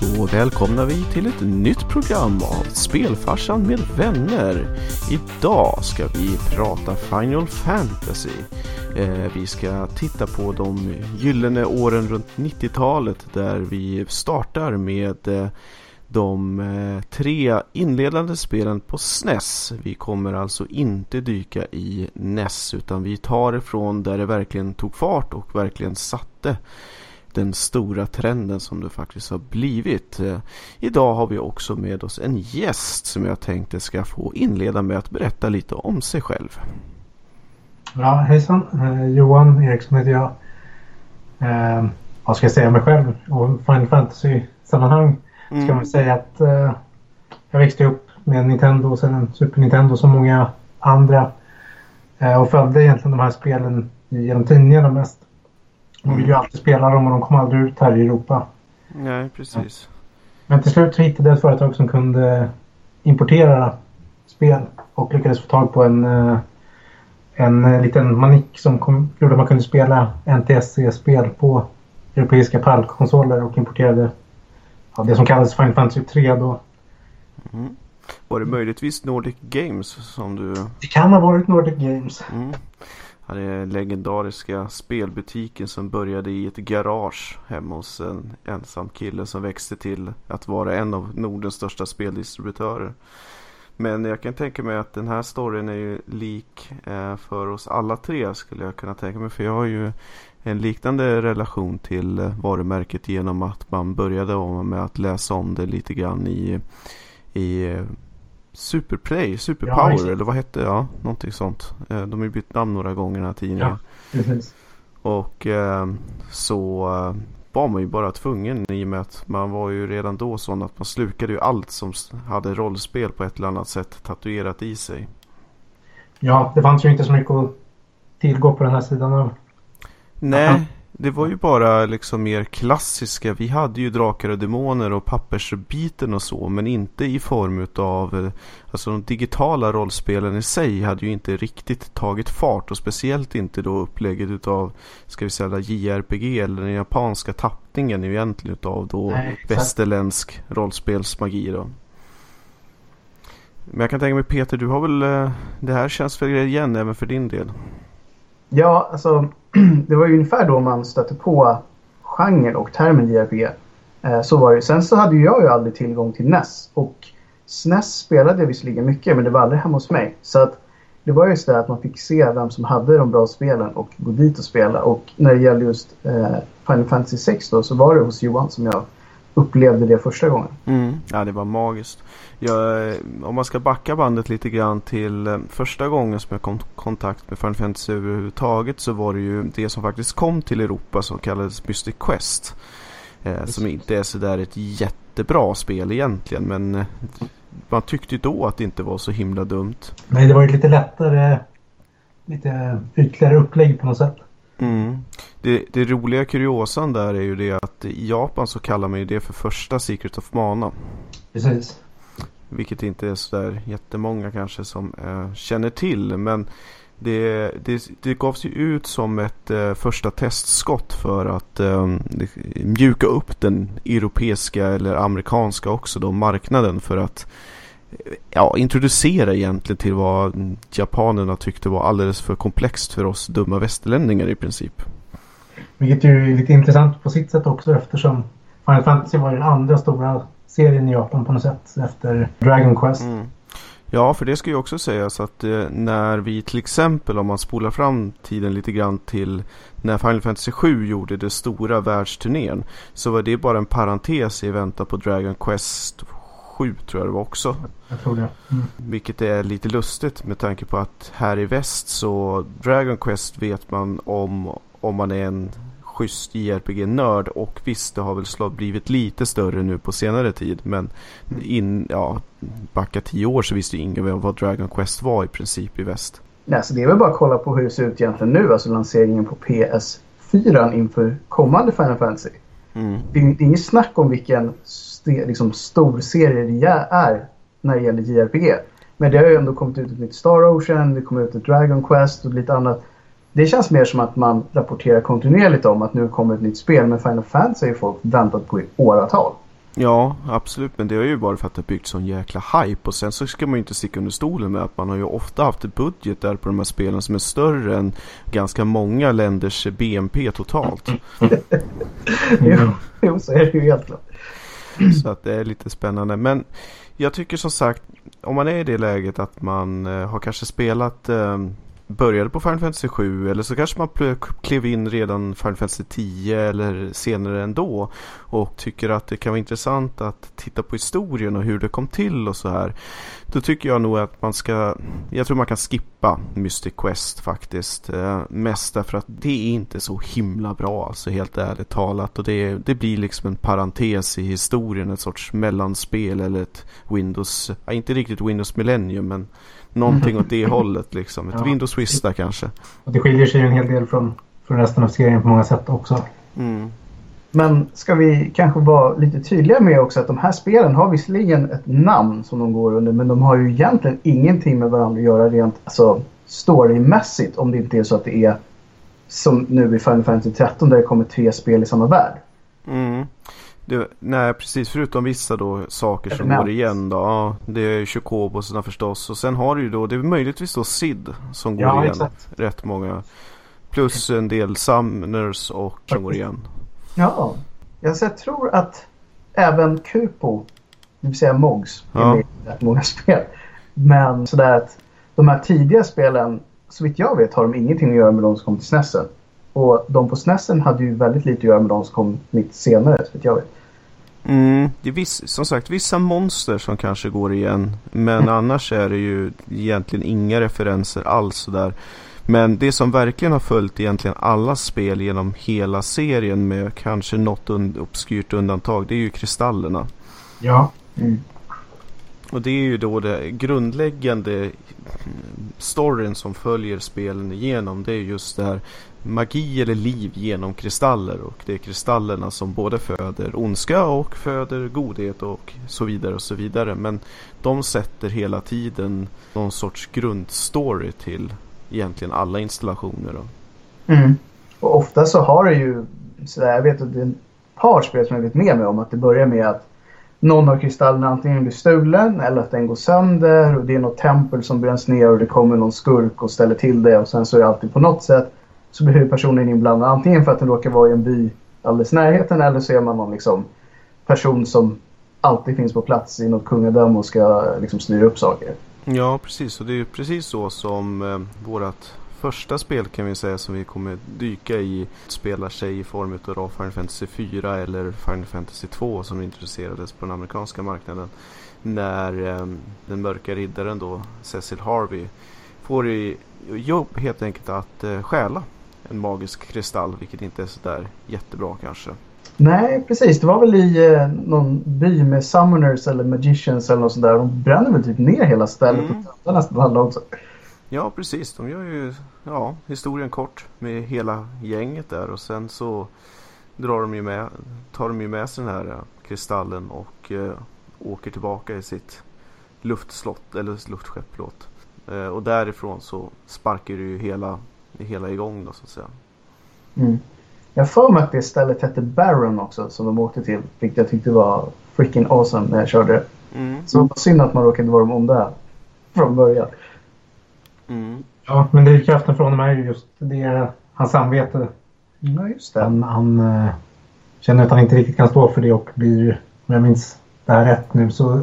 Då välkomnar vi till ett nytt program av Spelfarsan med vänner. Idag ska vi prata Final Fantasy. Eh, vi ska titta på de gyllene åren runt 90-talet där vi startar med eh, de eh, tre inledande spelen på SNES. Vi kommer alltså inte dyka i NES utan vi tar ifrån där det verkligen tog fart och verkligen satte den stora trenden som det faktiskt har blivit. Eh, idag har vi också med oss en gäst som jag tänkte ska få inleda med att berätta lite om sig själv. Ja, hejsan. Eh, Johan Eriksson heter jag. Eh, vad ska jag säga om mig själv och Final Fantasy-sammanhang? Mm. Ska man säga att eh, jag växte upp med Nintendo och sen en Super Nintendo som många andra. Eh, och följde egentligen de här spelen genom tidningarna mest. Man vill ju alltid spela dem och de kom aldrig ut här i Europa. Nej, precis. Men till slut hittade jag ett företag som kunde importera spel och lyckades få tag på en, eh, en eh, liten manik som kom, gjorde att man kunde spela NTSC-spel på europeiska pallkonsoler och importerade ja, det som kallades Final Fantasy 3 då. Mm. Var det möjligtvis Nordic Games som du... Det kan ha varit Nordic Games. Mm. Det är den legendariska spelbutiken som började i ett garage hemma hos en ensam kille som växte till att vara en av Nordens största speldistributörer. Men jag kan tänka mig att den här storyn är ju lik eh, för oss alla tre skulle jag kunna tänka mig. För jag har ju en liknande relation till eh, varumärket genom att man började med att läsa om det lite grann i, i eh, Superplay, Superpower ja, eller vad hette det? Ja, någonting sånt. Eh, de har ju bytt namn några gånger den här tidningen. Ja, och eh, så eh, var man ju bara tvungen i och med att man var ju redan då sån att man slukade ju allt som hade rollspel på ett eller annat sätt tatuerat i sig. Ja, det fanns ju inte så mycket att tillgå på den här sidan av. Nej, det var ju bara liksom mer klassiska. Vi hade ju Drakar och Demoner och Pappersbiten och så. Men inte i form utav... Alltså de digitala rollspelen i sig hade ju inte riktigt tagit fart. Och speciellt inte då upplägget utav, ska vi säga JRPG eller den japanska tappningen egentligen utav då Nej, västerländsk rollspelsmagi då. Men jag kan tänka mig Peter, du har väl... Eh, det här känns väl igen även för din del? Ja, alltså det var ju ungefär då man stötte på genren och termen JRPG. Eh, så var det. Sen så hade jag ju aldrig tillgång till NES. Och SNES spelade jag visserligen mycket men det var aldrig hemma hos mig. Så att det var ju så att man fick se vem som hade de bra spelen och gå dit och spela. Och när det gäller just eh, Final Fantasy 6 då så var det hos Johan som jag upplevde det första gången. Mm. Ja, det var magiskt. Jag, om man ska backa bandet lite grann till eh, första gången som jag kom i kontakt med Final Fantasy överhuvudtaget så var det ju det som faktiskt kom till Europa som kallades Mystic Quest. Eh, som inte är sådär ett jättebra spel egentligen men eh, man tyckte ju då att det inte var så himla dumt. Nej, det var ju lite lättare, lite ytligare upplägg på något sätt. Mm. Det, det, roliga kuriosan där är ju det att i Japan så kallar man ju det för första Secret of Mana. Precis. Vilket inte är sådär jättemånga kanske som eh, känner till. Men det, det, det gavs ju ut som ett eh, första testskott för att eh, mjuka upp den europeiska eller amerikanska också då marknaden för att ja, introducera egentligen till vad japanerna tyckte var alldeles för komplext för oss dumma västerlänningar i princip. Vilket ju är lite intressant på sitt sätt också eftersom Final Fantasy var den andra stora serien i Japan på något sätt efter Dragon Quest. Mm. Ja, för det ska ju också sägas att eh, när vi till exempel om man spolar fram tiden lite grann till när Final Fantasy 7 gjorde det stora världsturnén så var det bara en parentes i väntan på Dragon Quest 7 tror jag det var också. Jag tror det. Mm. Vilket är lite lustigt med tanke på att här i väst så Dragon Quest vet man om om man är en schysst JRPG-nörd och visst det har väl blivit lite större nu på senare tid men in, ja, backa tio år så visste ingen vad Dragon Quest var i princip i väst. Nej, så det är väl bara att kolla på hur det ser ut egentligen nu, alltså lanseringen på PS4 inför kommande Final Fantasy. Mm. Det, är, det är inget snack om vilken st liksom, stor serie det är när det gäller JRPG. Men det har ju ändå kommit ut ett nytt Star Ocean, det kommer ut ett Dragon Quest och lite annat. Det känns mer som att man rapporterar kontinuerligt om att nu kommer ett nytt spel. Men Final Fantasy har folk väntat på i åratal. Ja, absolut. Men det är ju bara för att det byggt sån jäkla hype. Och sen så ska man ju inte sticka under stolen med att man har ju ofta haft ett budget där på de här spelen som är större än ganska många länders BNP totalt. jo, så är det ju helt klart. Mm. Så att det är lite spännande. Men jag tycker som sagt, om man är i det läget att man eh, har kanske spelat eh, började på Final Fantasy 7 eller så kanske man klev in redan Final Fantasy 10 eller senare ändå och tycker att det kan vara intressant att titta på historien och hur det kom till och så här. Då tycker jag nog att man ska, jag tror man kan skippa Mystic Quest faktiskt. Eh, mest därför att det är inte så himla bra alltså helt ärligt talat och det, det blir liksom en parentes i historien, ett sorts mellanspel eller ett Windows, ja, inte riktigt Windows Millennium men någonting åt det hållet liksom. Ett ja. Windows Vista kanske. Och det skiljer sig en hel del från, från resten av serien på många sätt också. Mm. Men ska vi kanske vara lite tydliga med också att de här spelen har visserligen ett namn som de går under men de har ju egentligen ingenting med varandra att göra rent alltså, storymässigt om det inte är så att det är som nu i Final Fantasy 13 där det kommer tre spel i samma värld. Mm. Det, nej, precis. Förutom vissa då saker som går igen då. Ja, det är Chocobosarna förstås. Och sen har du ju då, det är möjligtvis då Sid som går ja, igen. Exakt. Rätt många. Plus en del Sumners och som går igen. Ja, jag tror att även Kupo, det vill säga Mogs, ja. är rätt många spel. Men sådär att de här tidiga spelen, så vitt jag vet, har de ingenting att göra med de som kom till SNESen. Och de på SNESen hade ju väldigt lite att göra med de som kom lite senare, så vitt jag vet. Mm, det är viss, som sagt vissa monster som kanske går igen. Men mm. annars är det ju egentligen inga referenser alls sådär. Men det som verkligen har följt egentligen alla spel genom hela serien med kanske något un obskyrt undantag. Det är ju kristallerna. Ja. Mm. Och det är ju då det grundläggande storyn som följer spelen igenom. Det är just det här magi eller liv genom kristaller och det är kristallerna som både föder ondska och föder godhet och så vidare och så vidare. Men de sätter hela tiden någon sorts grundstory till egentligen alla installationer. Då. Mm. Och ofta så har det ju, så jag vet att det är ett par spel som jag vet med mig om att det börjar med att någon av kristallerna antingen blir stulen eller att den går sönder och det är något tempel som bränns ner och det kommer någon skurk och ställer till det och sen så är det alltid på något sätt så blir personen inblandad antingen för att den råkar vara i en by alldeles närheten eller så är man någon liksom, person som alltid finns på plats i något kungadöme och ska liksom, styra upp saker. Ja, precis. Och det är precis så som eh, vårat första spel kan vi säga som vi kommer dyka i spelar sig i form av Final Fantasy 4 eller Final Fantasy 2 som introducerades på den amerikanska marknaden. När eh, den mörka riddaren då, Cecil Harvey, får i jobb helt enkelt att eh, stjäla en magisk kristall, vilket inte är sådär jättebra kanske. Nej, precis. Det var väl i eh, någon by med summoners eller magicians eller något sånt där. De bränner väl typ ner hela stället mm. och nästan alla också. Ja, precis. De gör ju ja, historien kort med hela gänget där och sen så drar de ju med, tar de ju med sig den här eh, kristallen och eh, åker tillbaka i sitt luftslott, eller luftskepp, förlåt. Eh, och därifrån så sparkar du ju hela det hela igång då så att säga. Mm. Jag för mig att det stället hette Baron också som de åkte till. Vilket jag tyckte var freaking awesome när jag körde det. Mm. Så det var synd att man råkade vara de onda från början. Mm. Ja, men drivkraften från honom är ju just det, hans samvete. Ja, just det. Han, han uh, känner att han inte riktigt kan stå för det och blir, om jag minns det här rätt nu, så,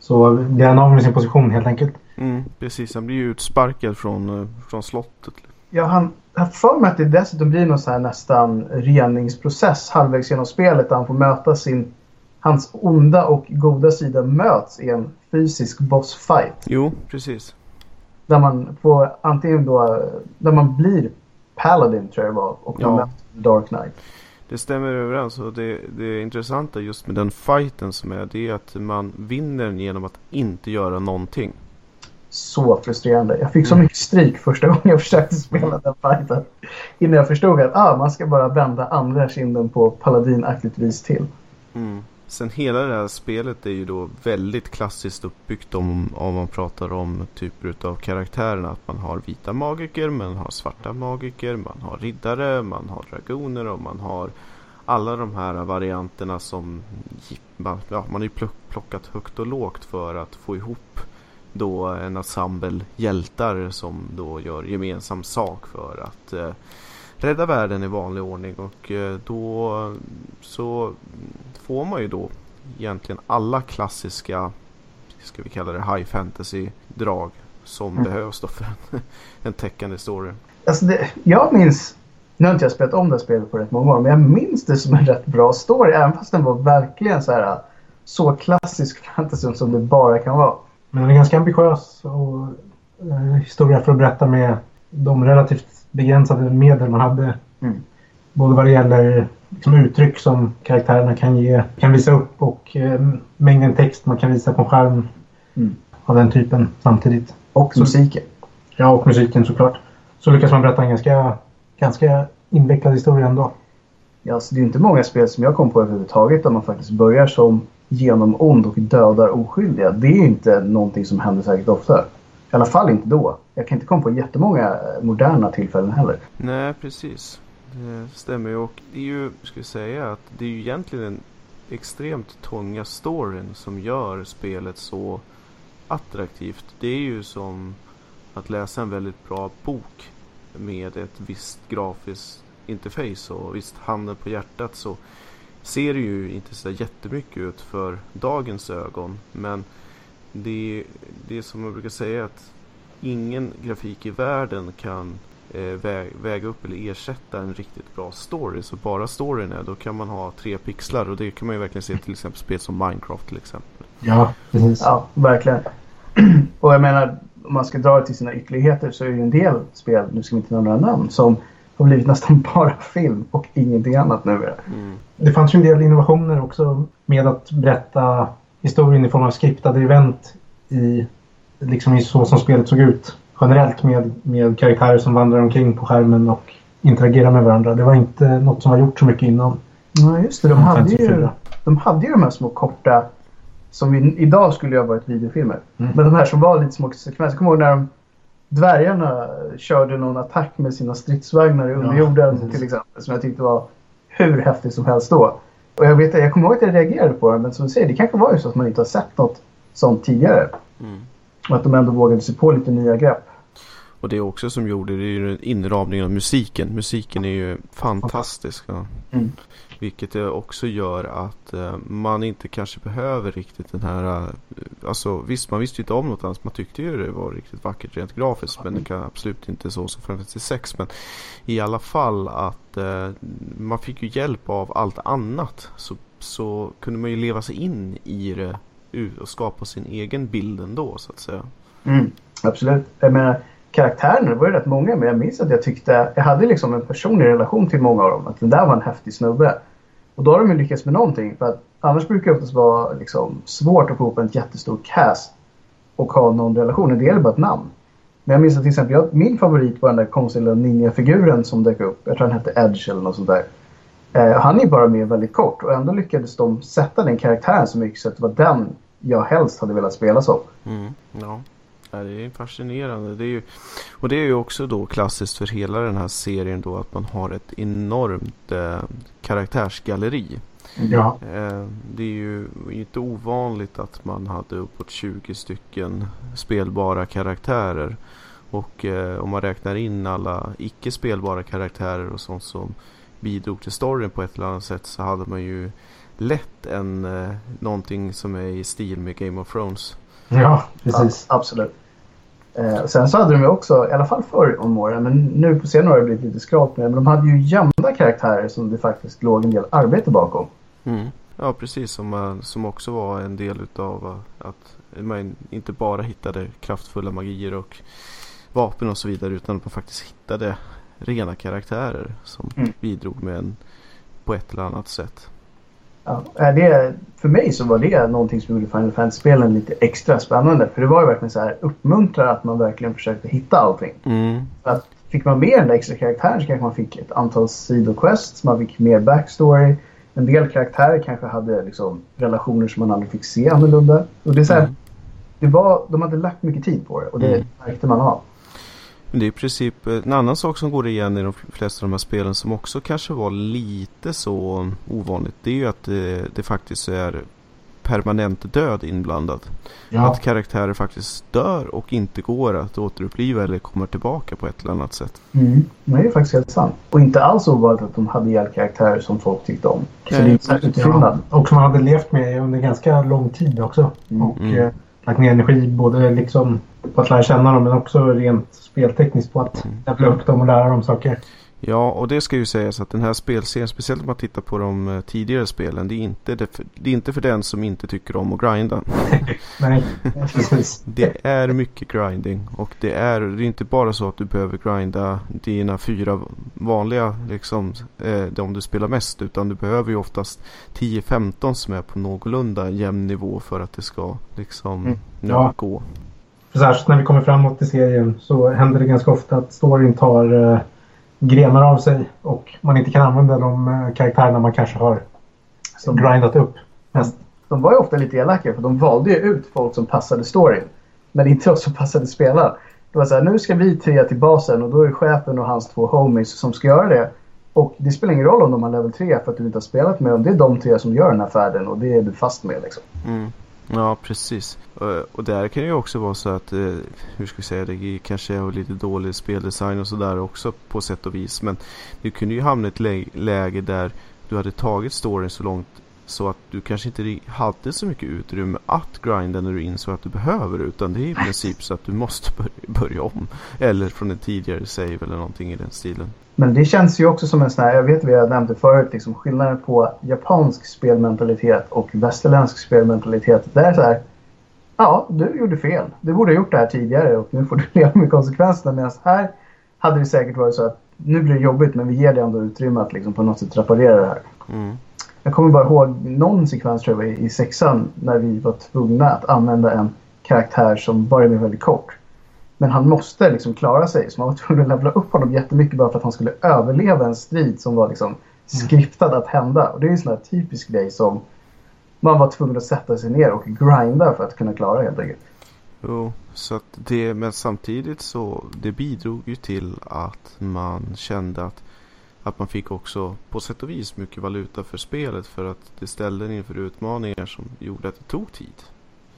så blir han av med sin position helt enkelt. Mm, precis, han blir ju utsparkad från, uh, från slottet. Ja, han har för mig att det dessutom blir någon så här nästan reningsprocess halvvägs genom spelet där han får möta sin... Hans onda och goda sida möts i en fysisk bossfight. Jo, precis. Där man får antingen då... Där man blir Paladin tror jag det var och ja. Dark Knight. Det stämmer överens och det, det intressanta just med den fighten som är det är att man vinner genom att inte göra någonting så frustrerande. Jag fick så mm. mycket stryk första gången jag försökte spela den fighten. Innan jag förstod att ah, man ska bara vända andra kinden på paladinaktigt vis till. Mm. Sen hela det här spelet är ju då väldigt klassiskt uppbyggt om, om man pratar om typer av karaktärerna. Att man har vita magiker, man har svarta magiker, man har riddare, man har dragoner och man har alla de här varianterna som man, ja, man har ju plockat högt och lågt för att få ihop då en ensemble hjältar som då gör gemensam sak för att eh, rädda världen i vanlig ordning och eh, då så får man ju då egentligen alla klassiska ska vi kalla det high fantasy drag som mm. behövs då för en, en täckande story. Alltså det, jag minns, nu har inte jag spelat om det spelet på rätt många år, men jag minns det som en rätt bra story även fast den var verkligen så här så klassisk fantasy som det bara kan vara. Men den är ganska ambitiös och eh, historia för att berätta med de relativt begränsade medel man hade. Mm. Både vad det gäller liksom, uttryck som karaktärerna kan ge, kan visa upp och eh, mängden text man kan visa på skärm mm. av den typen samtidigt. Och så, musiken. Ja, och musiken såklart. Så lyckas man berätta en ganska, ganska invecklad historia ändå. Ja, alltså, det är inte många spel som jag kom på överhuvudtaget där man faktiskt börjar som genom ond och dödar oskyldiga. Det är inte någonting som händer säkert ofta. I alla fall inte då. Jag kan inte komma på jättemånga eh, moderna tillfällen heller. Nej, precis. Det stämmer ju. Och det är ju, ska vi säga, att det är ju egentligen den extremt tunga storyn som gör spelet så attraktivt. Det är ju som att läsa en väldigt bra bok med ett visst grafiskt interface och visst handen på hjärtat så ser det ju inte så jättemycket ut för dagens ögon. Men det, det är som man brukar säga att ingen grafik i världen kan eh, vä väga upp eller ersätta en riktigt bra story. Så bara storyn är, då kan man ha tre pixlar och det kan man ju verkligen se till exempel spel som Minecraft till exempel. Ja, precis. Ja, verkligen. och jag menar, om man ska dra det till sina ytterligheter så är det ju en del spel, nu ska vi inte nämna några namn, som har blivit nästan bara film och ingenting annat nu. Mm. Det fanns ju en del innovationer också med att berätta historien i form av skriptade event i, liksom i så som spelet såg ut generellt med, med karaktärer som vandrar omkring på skärmen och interagerar med varandra. Det var inte något som var gjort så mycket innan. Nej, just det. De hade, ju, de hade ju de här små korta som vi, idag skulle ha varit videofilmer. Mm. Men de här som var lite små sekvenser. Kommer ihåg när de, dvärgarna körde någon attack med sina stridsvagnar i underjorden ja, till exempel. Som jag tyckte var hur häftigt som helst då. Och jag, vet, jag kommer ihåg att jag reagerade på det, men som du säger, det kanske var ju så att man inte har sett något sånt tidigare. Mm. Och att de ändå vågade sig på lite nya grepp. Och det också som gjorde det är ju inramningen av musiken. Musiken är ju fantastisk. Ja. Mm. Vilket också gör att eh, man inte kanske behöver riktigt den här... Eh, alltså visst, man visste ju inte om något annat. Man tyckte ju det var riktigt vackert rent grafiskt. Men det kan absolut inte så som Final 6. Men i alla fall att eh, man fick ju hjälp av allt annat. Så, så kunde man ju leva sig in i det och skapa sin egen bild ändå så att säga. Mm, absolut. Jag menar karaktärerna, det var ju rätt många, men jag minns att jag tyckte, jag hade liksom en personlig relation till många av dem. Att den där var en häftig snubbe. Och då har de ju lyckats med någonting. För att annars brukar det oftast vara liksom svårt att få ihop en jättestor cast och ha någon relation. Det gäller bara ett namn. Men jag minns att till exempel, jag, min favorit var den där konstiga ninja-figuren som dök upp. Jag tror han hette Edge eller något sånt där. Eh, han är bara med väldigt kort och ändå lyckades de sätta den karaktären så mycket så att det var den jag helst hade velat spela som. Mm, no. Ja, det är fascinerande. Det är ju, och det är ju också då klassiskt för hela den här serien då att man har ett enormt eh, karaktärsgalleri. Ja. Eh, det är ju inte ovanligt att man hade uppåt 20 stycken spelbara karaktärer. Och eh, om man räknar in alla icke spelbara karaktärer och sånt som bidrog till storyn på ett eller annat sätt så hade man ju lätt en, eh, någonting som är i stil med Game of Thrones. Ja, precis. Ja, absolut. Eh, sen så hade de ju också, i alla fall förr om åren, men nu på senare år har det blivit lite skralt med men de hade ju gömda karaktärer som det faktiskt låg en del arbete bakom. Mm. Ja, precis. Som, som också var en del utav att man inte bara hittade kraftfulla magier och vapen och så vidare utan att man faktiskt hittade rena karaktärer som mm. bidrog med en på ett eller annat sätt. Ja, det, för mig så var det någonting som gjorde Final Fantasy-spelen lite extra spännande. För det var ju verkligen så här uppmuntra att man verkligen försökte hitta allting. Mm. att fick man med den där extra karaktären så kanske man fick ett antal sidoquests, man fick mer backstory. En del karaktärer kanske hade liksom relationer som man aldrig fick se annorlunda. Och det är så här, mm. det var, de hade lagt mycket tid på det och det mm. märkte man av. Men det är i princip en annan sak som går igen i de flesta av de här spelen som också kanske var lite så ovanligt. Det är ju att det, det faktiskt är permanent död inblandad. Ja. Att karaktärer faktiskt dör och inte går att återuppliva eller kommer tillbaka på ett eller annat sätt. Mm. Det är faktiskt helt sant. Och inte alls ovanligt att de hade hjälpkaraktärer som folk tyckte om. Så det är inte särskilt ja. Och som man hade levt med under ganska lång tid också. Mm. Och mm. Eh, lagt ner energi både liksom på att lära känna dem men också rent speltekniskt på att mm. levla upp dem och lära dem saker. Ja, och det ska ju sägas att den här spelserien, speciellt om man tittar på de eh, tidigare spelen, det är inte, det, det är inte för den som inte tycker om att grinda. Nej, precis. det är mycket grinding och det är, det är inte bara så att du behöver grinda dina fyra vanliga, liksom, eh, de du spelar mest, utan du behöver ju oftast 10-15 som är på någorlunda jämn nivå för att det ska liksom mm. ja. gå. Särskilt när vi kommer framåt i serien så händer det ganska ofta att storyn tar eh, grenar av sig och man inte kan använda de eh, karaktärerna man kanske har som grindat upp mest. De var ju ofta lite elaka för de valde ju ut folk som passade storyn. Men inte oss som passade spelaren. Det var så här, nu ska vi tre till basen och då är det chefen och hans två homies som ska göra det. Och det spelar ingen roll om de har level 3 för att du inte har spelat med dem. Det är de tre som gör den här färden och det är du fast med liksom. Mm. Ja, precis. Eh, och där kan det ju också vara så att, eh, hur ska vi säga, det kanske är lite dålig speldesign och sådär också på sätt och vis. Men du kunde ju hamna i ett läge där du hade tagit storyn så långt så att du kanske inte hade så mycket utrymme att grinda när du insåg att du behöver utan det är i princip så att du måste börja om. Eller från en tidigare save eller någonting i den stilen. Men det känns ju också som en sån här, jag vet vi har nämnt det förut, liksom skillnaden på japansk spelmentalitet och västerländsk spelmentalitet. Det är så här, ja, du gjorde fel. Du borde ha gjort det här tidigare och nu får du leva med konsekvenserna. Medan här hade det säkert varit så att nu blir det jobbigt men vi ger dig ändå utrymme att liksom på något sätt reparera det här. Mm. Jag kommer bara ihåg någon sekvens tror jag i sexan när vi var tvungna att använda en karaktär som bara är väldigt kort. Men han måste liksom klara sig så man var tvungen att levla upp honom jättemycket bara för att han skulle överleva en strid som var liksom skriftad att hända. Och det är en sån här typisk grej som man var tvungen att sätta sig ner och grinda för att kunna klara helt enkelt. Jo, så det, men samtidigt så det bidrog ju till att man kände att, att man fick också på sätt och vis mycket valuta för spelet för att det ställde en inför utmaningar som gjorde att det tog tid.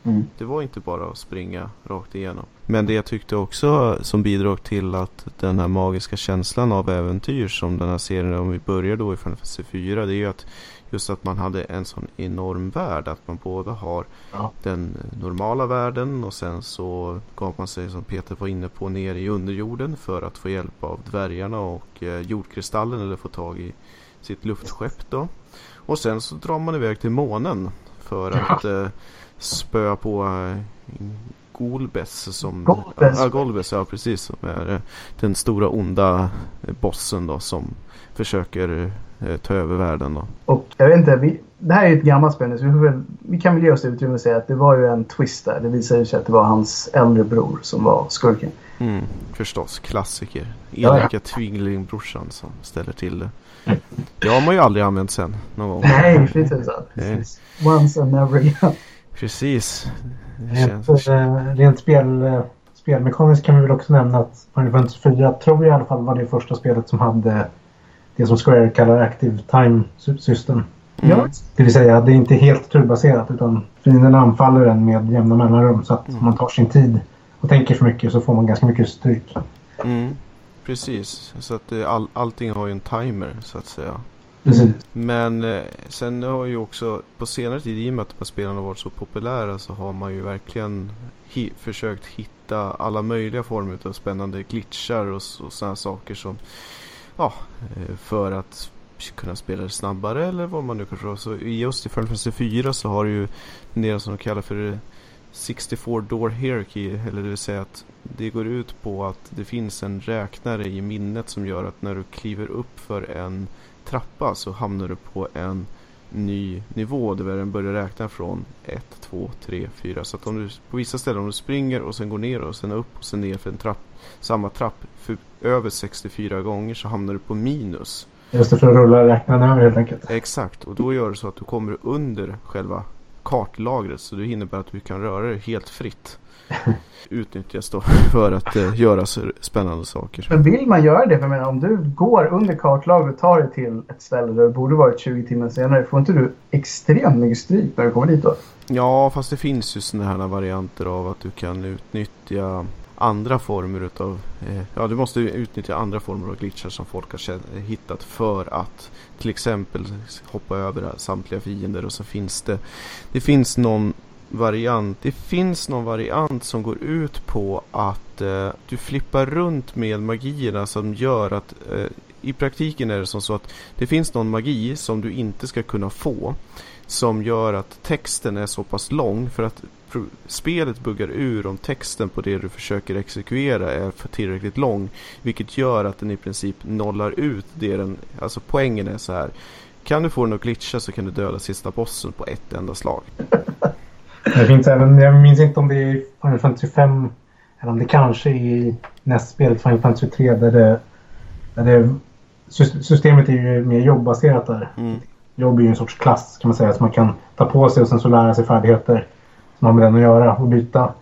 Mm. Det var inte bara att springa rakt igenom. Men det jag tyckte också som bidrog till att den här magiska känslan av äventyr som den här serien, om vi börjar då i Final Fantasy 4, det är ju att just att man hade en sån enorm värld. Att man både har ja. den normala världen och sen så gav man sig som Peter var inne på ner i underjorden för att få hjälp av dvärgarna och eh, jordkristallen eller få tag i sitt luftskepp då. Och sen så drar man iväg till månen för ja. att eh, spöa på eh, Golbes som... Golbes. Ja, Golbes, ja precis. Som är eh, den stora onda bossen då som försöker ta över världen då. Och jag vet inte, vi, det här är ju ett gammalt spel nu så vi, väl, vi kan väl ge oss utrymme att säga att det var ju en twist där. Det visade sig att det var hans äldre bror som var skurken. Mm, förstås, klassiker. Elaka ja, tvillingbrorsan som ställer till det. Det har man ju aldrig använt sen någon gång. Nej, precis. precis. Once and never again. Precis. Rent, äh, rent spel, äh, spelmekaniskt kan vi väl också nämna att Final Fantasy 4 tror jag i alla fall var det första spelet som hade det som Square kallar Active Time System. Mm. Det vill säga, det är inte helt turbaserat utan fienderna anfaller en med jämna mellanrum så att mm. man tar sin tid och tänker för mycket så får man ganska mycket stryk. Mm. Precis, så att all, allting har ju en timer så att säga. Precis. Men eh, sen har ju också på senare tid i och med att de här spelen har varit så populära så har man ju verkligen hi försökt hitta alla möjliga former av spännande glitchar och, och sådana saker som ja, eh, för att kunna spela det snabbare eller vad man nu kan tro. Så i just i Final Fantasy 4 så har du ju det som de kallar för eh, 64 door hierarchy eller det vill säga att det går ut på att det finns en räknare i minnet som gör att när du kliver upp för en trappa så hamnar du på en ny nivå där den börjar räkna från 1, 2, 3, 4. Så att om du på vissa ställen om du springer och sen går ner och sen upp och sen ner för en trapp, samma trapp för över 64 gånger så hamnar du på minus. Just det, för att rulla räknaren över helt enkelt. Exakt, och då gör det så att du kommer under själva kartlagret så det innebär att du kan röra dig helt fritt. Utnyttjas då för att eh, göra spännande saker. Men vill man göra det? För jag menar, om du går under kartlagret och tar dig till ett ställe där du borde varit 20 timmar senare. Får inte du extremt mycket stryk när du kommer dit då? Ja, fast det finns ju sådana här varianter av att du kan utnyttja andra former utav eh, Ja, du måste utnyttja andra former av glitchar som folk har eh, hittat för att till exempel hoppa över samtliga fiender och så finns det Det finns någon variant Det finns någon variant som går ut på att eh, du flippar runt med magierna som gör att eh, i praktiken är det som så att det finns någon magi som du inte ska kunna få som gör att texten är så pass lång för att spelet buggar ur om texten på det du försöker exekvera är för tillräckligt lång. Vilket gör att den i princip nollar ut det den, alltså poängen är så här. Kan du få den att glitcha så kan du döda sista bossen på ett enda slag. Det finns även, jag minns inte om det är Final Fantasy 5 eller om det kanske är i nästspelet Final Fantasy 3 där det, där det systemet är ju mer jobbbaserat där. Mm. Jobb är ju en sorts klass kan man säga som man kan ta på sig och sen så lära sig färdigheter som har med den att göra och byta.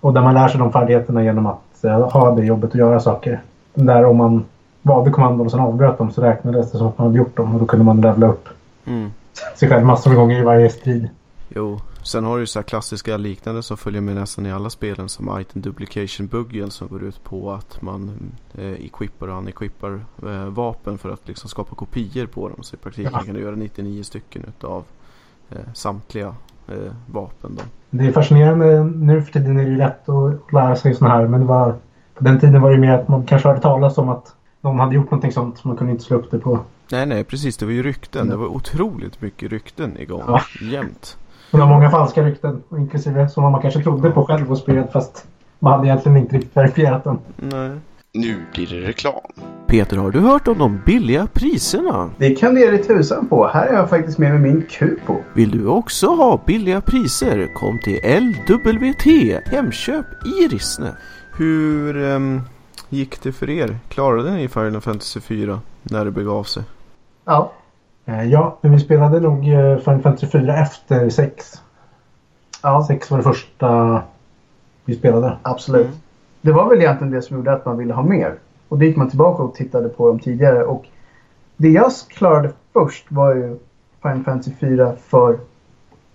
Och där man lär sig de färdigheterna genom att eh, ha det jobbet och göra saker. Där om man valde kommandon och sen avbröt dem så räknades det som att man hade gjort dem och då kunde man levla upp mm. sig själv massor med gånger i varje strid. Jo, sen har du ju så här klassiska liknande som följer med nästan i alla spelen som item duplication buggen som går ut på att man eh, equippar och unequippar eh, vapen för att liksom skapa kopior på dem. Så i praktiken ja. kan du göra 99 stycken utav eh, samtliga eh, vapen. Då. Det är fascinerande. Nu för tiden är det ju lätt att lära sig sådana här men var, på den tiden var det mer att man kanske hörde talas om att någon hade gjort någonting sånt som man kunde inte slå upp det på. Nej, nej, precis. Det var ju rykten. Det var otroligt mycket rykten igång ja. jämt. Det var många falska rykten, inklusive som man kanske trodde på själv och spred fast man hade egentligen inte riktigt verifierat dem. Nej. Nu blir det reklam. Peter, har du hört om de billiga priserna? Det kan du ge dig tusan på. Här är jag faktiskt med med min Kupo. Vill du också ha billiga priser? Kom till LWT Hemköp i Rissne. Hur um, gick det för er? Klarade ni Final Fantasy 4 när det begav sig? Ja. Eh, ja, men vi spelade nog eh, Final Fantasy 4 efter 6. Ja. 6 var det första vi spelade. Absolut. Mm. Det var väl egentligen det som gjorde att man ville ha mer. Och då gick man tillbaka och tittade på dem tidigare. Och det jag klarade först var ju Final Fantasy 4 för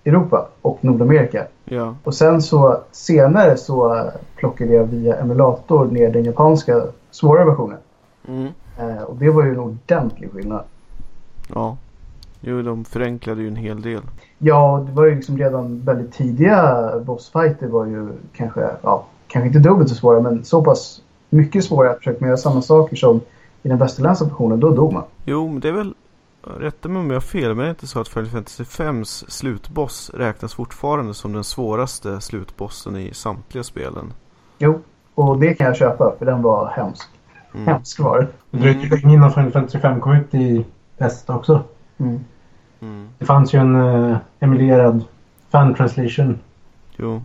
Europa och Nordamerika. Ja. Och sen så senare så plockade jag via emulator ner den japanska svåra versionen. Mm. Eh, och det var ju en ordentlig skillnad. Ja. Jo, de förenklade ju en hel del. Ja, det var ju liksom redan väldigt tidiga bossfighter var ju kanske, ja, kanske inte dubbelt så svåra men så pass mycket svårare att försöka göra samma saker som i den västerländska versionen, då dog man. Jo, men det är väl Rätta mig om jag har fel, men det är inte så att Final Fantasy 5s slutboss räknas fortfarande som den svåraste slutbossen i samtliga spelen? Jo, och det kan jag köpa för den var hemsk. Mm. Hemsk var det. Det dröjde länge innan Final Fantasy 5 kom ut i väst också. Mm. Mm. Det fanns ju en uh, emulerad fan translation. Jo.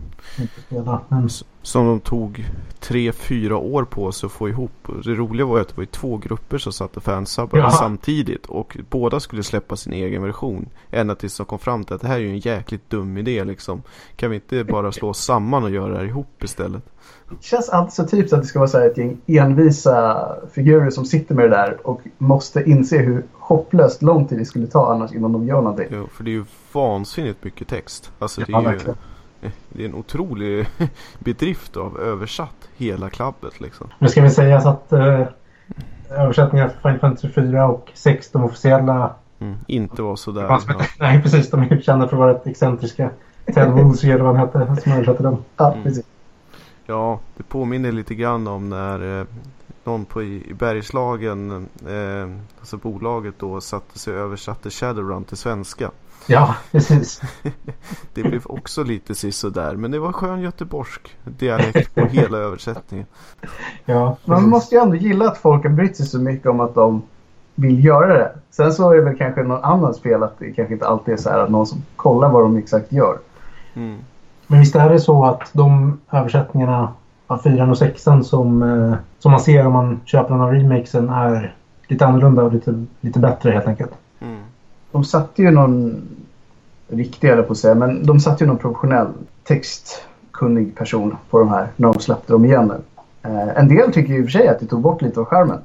Som de tog tre, fyra år på sig att få ihop. Det roliga var ju att det var två grupper som satt och fansubbade ja. samtidigt. Och båda skulle släppa sin egen version. Ända tills de kom fram till att det här är ju en jäkligt dum idé liksom. Kan vi inte bara slå oss samman och göra det här ihop istället? Det känns alltid så typiskt att det ska vara så här ett gäng envisa figurer som sitter med det där och måste inse hur hopplöst lång tid det skulle ta annars innan de gör någonting. Jo, för det är ju vansinnigt mycket text. Alltså det är ja, ju... Det är en otrolig bedrift av översatt hela klabbet liksom. Nu ska vi säga så att eh, översättningar för Final Fantasy 4 och 6, de officiella mm, inte var sådär. Ja. Nej precis, de är kända för att vara rätt excentriska. Ted Woolsey eller vad han hette som översatte dem. Ja, mm. precis. Ja, det påminner lite grann om när eh, någon på i, i Bergslagen, eh, alltså bolaget då, satte sig och översatte Shadowrun till svenska. Ja, precis. det blev också lite där, men det var skön göteborgsk dialekt på hela översättningen. Ja, man måste ju ändå gilla att folk har brytt sig så mycket om att de vill göra det. Sen så är det väl kanske någon annan spel att det kanske inte alltid är så här att någon som kollar vad de exakt gör. Mm. Men visst är det så att de översättningarna av 4 och 6 som, eh, som man ser om man köper den av remakesen är lite annorlunda och lite, lite bättre helt enkelt. Mm de satte ju någon riktig eller på att säga. Men de satte ju någon professionell textkunnig person på de här när de släppte dem igen nu. Eh, en del tycker ju i och för sig att det tog bort lite av skärmen.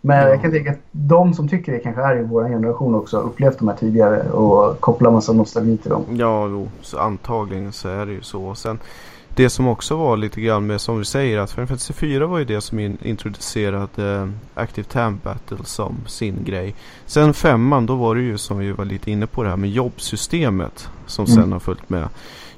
Men Ja. jag kan tänka att de som tycker det kanske är i vår generation också har upplevt de här tidigare och kopplar massa nostalgi till dem. Ja, jo, så antagligen så är det ju så. Sen det som också var lite grann med som vi säger att Final Fantasy 4 var ju det som in, introducerade eh, Active Time Battle som sin grej. Sen femman då var det ju som vi var lite inne på det här med jobbsystemet som Mm. sen har följt med.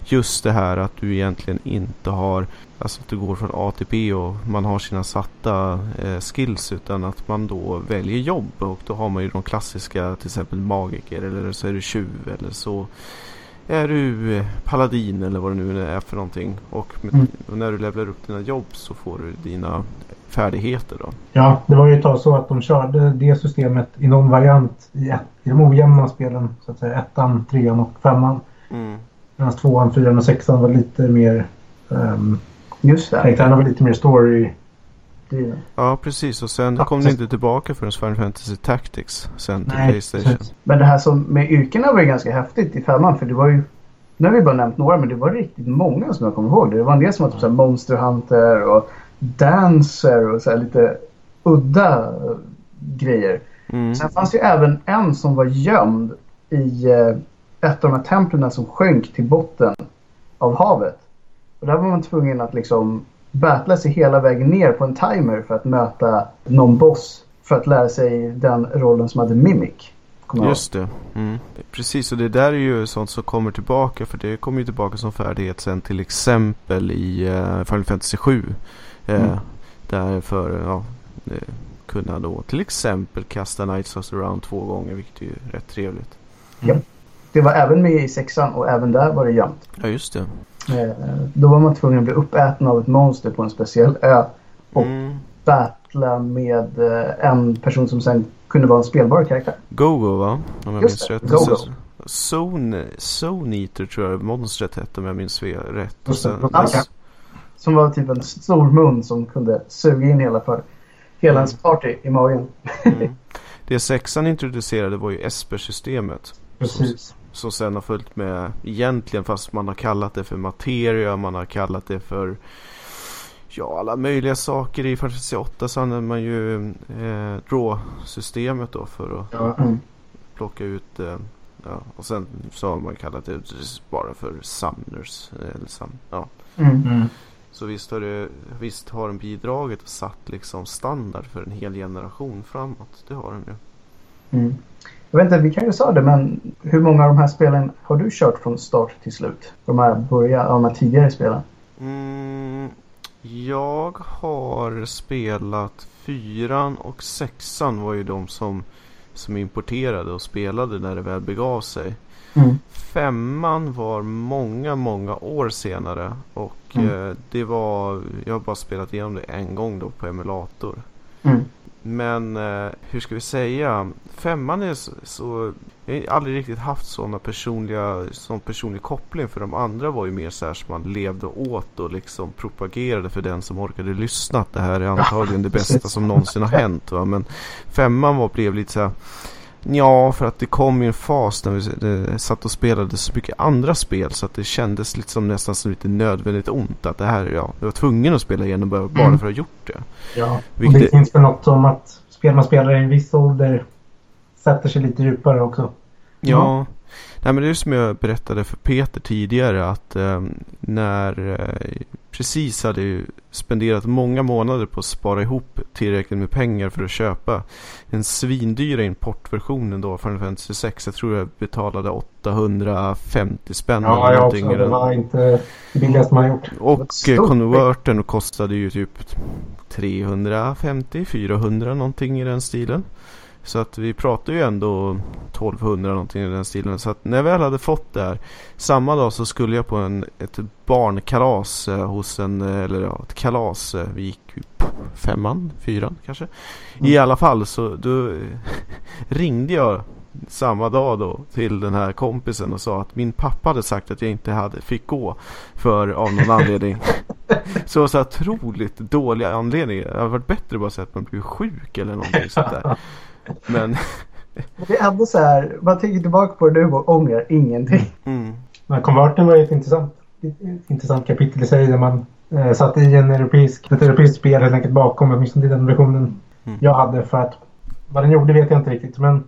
Just det här att du egentligen inte har Alltså att du går från A till B och man har sina satta eh, skills utan att man då väljer jobb och då har man ju de klassiska till exempel magiker eller så är du tjuv eller så är du eh, paladin eller vad det nu är för någonting och, med, Mm. och när du levlar upp dina jobb så får du dina färdigheter då. Ja, det var ju ett tag så att de körde det systemet i någon variant i, ett, i de ojämna spelen. Så att säga ettan, trean och femman. Mm. Medan tvåan, fyran och sexan var lite mer... Um, Just det. karaktärerna var lite mer story. Det. Ja precis och sen Ja, kom det inte tillbaka förrän Final Fantasy Tactics sen till Nej, Playstation. precis. Men det här som med yrkena var ju ganska häftigt i femman för det var ju nu har vi bara nämnt några men det var riktigt många som jag kommer ihåg. Det var en del som var typ så här Monster Hunter och Dancer och så lite udda eh, grejer. Mm. Sen fanns det ju även en som var gömd i eh, ett av de här templen som sjönk till botten av havet. Och där var man tvungen att liksom battla sig hela vägen ner på en timer för att möta någon boss för att lära sig den rollen som hade Mimic. Just det. Mm. Precis och det där är ju sånt som kommer tillbaka för det kommer ju tillbaka som färdighet sen till exempel i uh, Final Fantasy 7. Uh, Mm. Där för ja, eh, kunna då till exempel kasta Knights of the Round två gånger vilket är ju rätt trevligt. Det var även med i sexan och även där var det gömt. Ja just det. Eh, då var man tvungen att bli uppäten av ett monster på en speciell ö Och- Mm. battla med eh, en person som sen kunde vara en spelbar karaktär. Go-Go va? Om jag Just minns det, rätt. Go-Go. Zone, Zone Eater tror jag monstret hette om jag minns rätt. Och sen. Som var typ en stor mun som kunde suga in hela, för, hela ens party i magen. mm. Det sexan introducerade var ju Esper-systemet. Precis. Som sen har följt med egentligen fast man har kallat det för materia. Man har kallat det för ja, alla möjliga saker. I Fantasy 8 så använder man ju eh, draw-systemet då för att Ja. Mm. plocka ut eh, ja, och sen så har man kallat det bara för summoners. eh, Eller sam, ja. Mm. Mm. Så visst har, det, visst har den bidragit och satt liksom standard för en hel generation framåt. Det har den ju. Mm. Jag vet inte, vi kanske sa det, men hur många av de här spelen har du kört från start till slut? De här, börja, de här tidigare spelen? Mm, jag har spelat fyran och sexan var ju de som, som importerade och spelade när det väl begav sig. Mm. Femman var många, många år senare och Mm. eh, det var, jag har bara spelat igenom det en gång då på emulator. Mm. Men eh, hur ska vi säga? Femman är så, så jag har aldrig riktigt haft sådana personliga, sån personlig koppling för de andra var ju mer så här som man levde åt och liksom propagerade för den som orkade lyssna att det här är antagligen det bästa som någonsin har hänt. Va? Men femman var, blev lite så här Ja, för att det kom ju en fas när vi satt och spelade så mycket andra spel så att det kändes lite som nästan som lite nödvändigt ont att det här, ja, jag var tvungen att spela igenom bara, bara Mm. för att ha gjort det. Ja. Och Vilket- det finns väl något som att spel man spelar i en viss ålder sätter sig lite djupare också. Ja, Nej, men det är som jag berättade för Peter tidigare att eh, när eh, precis hade ju spenderat många månader på att spara ihop tillräckligt med pengar för att köpa den svindyra importversionen då från Fantasy 6. Jag tror jag betalade 850 spänn Ja, eller någonting. i Det var inte det billigaste man gjort. Och eh, konverten kostade ju typ 350-400 någonting i den stilen. Så att vi pratar ju ändå 1200 någonting i den stilen. Så att när jag väl hade fått det här. Samma dag så skulle jag på en, ett barnkalas eh, hos en, eh, eller ja, ett kalas. eh, Vi gick femman, fyran kanske. I alla fall så då ringde jag samma dag då till den här kompisen och sa att min pappa hade sagt att jag inte hade, fick gå för av någon anledning. så så otroligt dåliga anledningar. Det hade varit bättre bara att säga att man blev sjuk eller någonting sånt där. Men Det är ändå så här, man tänker tillbaka på det nu och ångrar ingenting. Mm. Men konverten var ju ett intressant, ett intressant kapitel i sig där man eh, satte i en europeisk, ett europeiskt spel helt enkelt bakom, åtminstone i den versionen Mm. jag hade. För att vad den gjorde vet jag inte riktigt. Men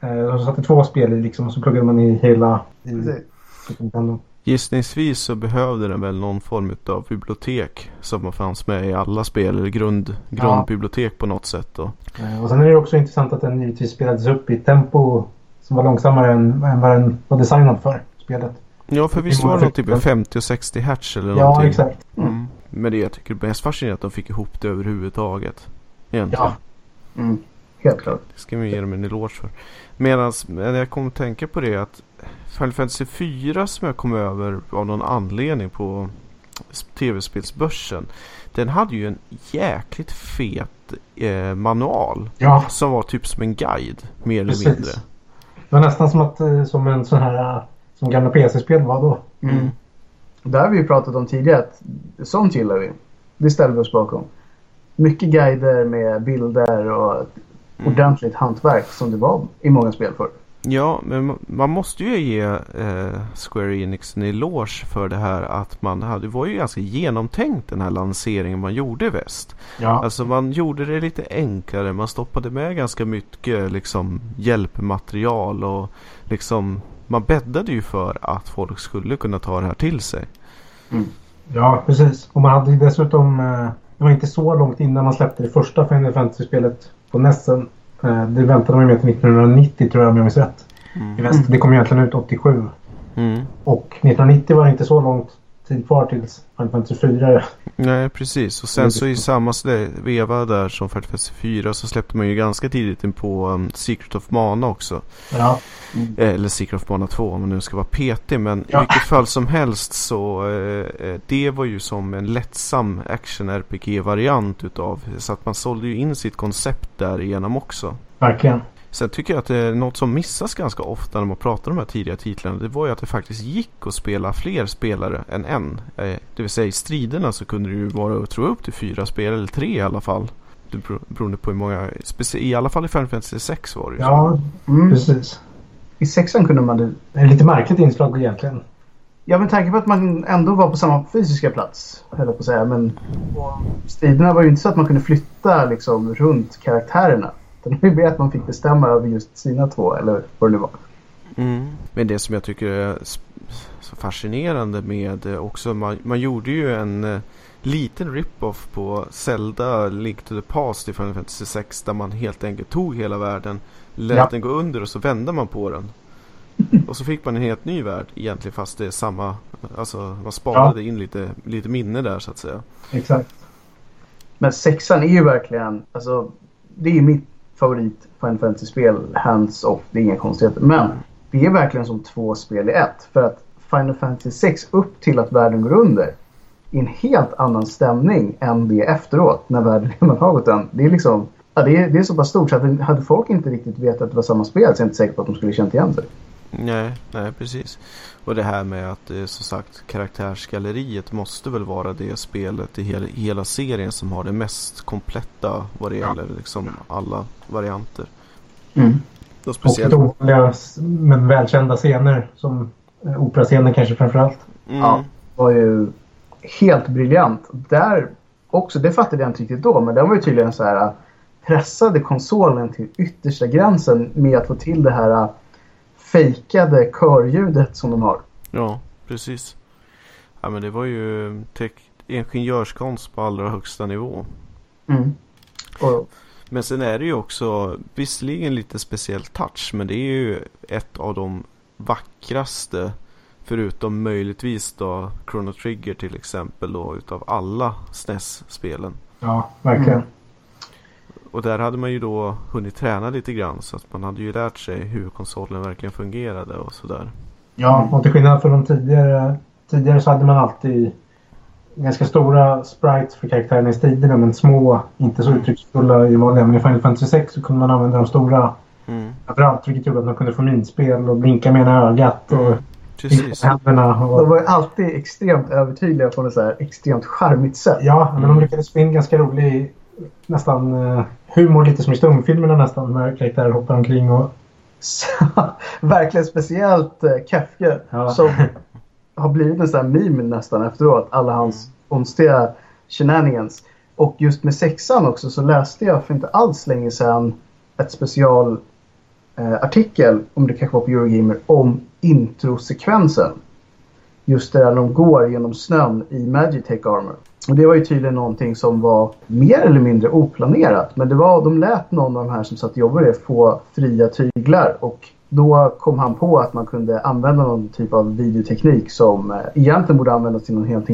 eh, de satte två spel i liksom och så pluggade man i hela i Precis. Super Nintendo. Gissningsvis så behövde den väl någon form av bibliotek som fanns med i alla spel eller grund, grundbibliotek på något sätt. Då. Eh, och sen är det också intressant att den givetvis spelades upp i ett tempo som var långsammare än, än vad den var designad för. Spelet. Ja, för visst var det typ av 50 och 60 hertz eller Ja, någonting. exakt. Mm. Men det jag tycker är mest fascinerande är att de fick ihop det överhuvudtaget. Egentligen. Ja. Mm. Helt klart. Det ska vi ge dem en eloge för. Medan jag kom att tänka på det att Final Fantasy 4 som jag kom över av någon anledning på tv-spelsbörsen. Den hade ju en jäkligt fet eh, manual. Ja, Som var typ som en guide. Mer eller Precis. mindre. det var nästan som, att, eh, som en sån här eh, som gamla PC-spel var då. Mm. Det har vi ju pratat om tidigare att sånt gillar vi. Det ställer vi oss bakom. Mycket guider med bilder och Mm. ordentligt hantverk som det var i många spel förr. Ja, men ma- man måste ju ge eh, Square Enix en eloge för det här att man hade, det var ju ganska genomtänkt den här lanseringen man gjorde i väst. Ja, Alltså man gjorde det lite enklare. Man stoppade med ganska mycket liksom hjälpmaterial och liksom man bäddade ju för att folk skulle kunna ta det här till sig. ja precis. Och man hade ju dessutom... eh, Det var inte så långt innan man släppte det första Final Fantasy-spelet på Nessen. Eh, Det väntade man med till 1990 tror jag om jag minns rätt. I väst. Det kom egentligen ut 87. Mm. Och 1990 var det inte så långt tid kvar tills Final Fantasy 4. Nej precis och sen så i samma veva där som Final Fantasy 4 så släppte man ju ganska tidigt in på um, Secret of Mana också. Ja, Eh, Eller Secret of Mana 2 om man nu ska vara petig. Men Ja. i vilket fall som helst så eh, eh, det var ju som en lättsam action RPG-variant utav. Så att man sålde ju in sitt koncept där igenom också. verkligen. Sen tycker jag att det är något som missas ganska ofta när man pratar om de här tidiga titlarna. Det var ju att det faktiskt gick att spela fler spelare än en. Eh, Det vill säga i striderna så kunde det ju vara, tror jag, upp till fyra spelare eller tre i alla fall. Det bero- beroende på hur många, i alla fall i Final Fantasy 6 var det ju. Ja, Mm. precis. I sexan kunde man det. Det är lite märkligt inslag egentligen. Ja, med tanke på att man ändå var på samma fysiska plats, höll jag på att säga. Men striderna var ju inte så att man kunde flytta liksom, runt karaktärerna. Utan det var ju mer att man fick bestämma över just sina två, eller vad det nu var. Mm. Men det som jag tycker är så fascinerande med eh, också, man, man gjorde ju en eh, liten rip-off på Zelda Link to the Past i Final Fantasy 6 där man helt enkelt tog hela världen, lät Ja. den gå under och så vände man på den. Och så fick man en helt ny värld egentligen fast det är samma, alltså man sparade in lite, lite minne där så att säga. Exakt. Men sexan är ju verkligen, alltså det är mitt favorit Final Fantasy-spel, hands off, det är inga konstigheter. Men det är verkligen som två spel i ett. För att Final Fantasy 6 upp till att världen går under i en helt annan stämning än det efteråt när världen redan har gått den. Det är liksom, ja, det är, det är så pass stort så att hade folk inte riktigt vetat att det var samma spel så är jag inte säker på att de skulle känt igen sig. Nej, nej precis. Och det här med att eh, som sagt karaktärsgalleriet måste väl vara det spelet i hela, hela serien som har det mest kompletta vad det gäller liksom alla varianter. Och Och speciellt. lite ovanliga men välkända scener som eh, operascenen kanske framförallt. Mm, Ja. var ju helt briljant. Där också, det fattade jag inte riktigt då, men den var ju tydligen så här pressade konsolen till yttersta gränsen med att få till det här fejkade körljudet som de har. ja, precis. Ja men det var ju ingenjörskonst på allra högsta nivå. Och, Men sen är det ju också visserligen lite speciell touch men det är ju ett av de vackraste förutom möjligtvis då Chrono Trigger till exempel då utav alla SNES-spelen. Ja, verkligen. Mm. Och där hade man ju då hunnit träna lite grann så att man hade ju lärt sig hur konsolen verkligen fungerade och sådär. Ja, och till skillnad från de tidigare. Tidigare så hade man alltid ganska stora sprites för karaktärerna i striderna men små, inte så uttrycksfulla i vanliga. Men i Final Fantasy 6 så kunde man använda de stora Mm, överallt vilket gjorde att man kunde få minspel och blinka med ena ögat och Mm, precis. de var ju alltid extremt övertydliga på något så här extremt charmigt sätt. ja, men Mm. de lyckades få in ganska rolig nästan uh, humor lite som i stumfilmerna nästan när karaktärer hoppar omkring och... Verkligen speciellt uh, Kefke ja. som har blivit en sån här meme nästan efteråt. Alla hans konstiga shenanigans. Och just med sexan också så läste jag för inte alls länge sedan ett specialartikel, eh, om det kanske var på Eurogamer, om introsekvensen. Just det där de går genom snön i Magitech Armor. Och det var ju tydligen någonting som var mer eller mindre oplanerat. Men det var, de lät någon av de här som satt och jobbade få fria tyglar. Och då kom han på att man kunde använda någon typ av videoteknik som eh, egentligen borde användas till något, helt,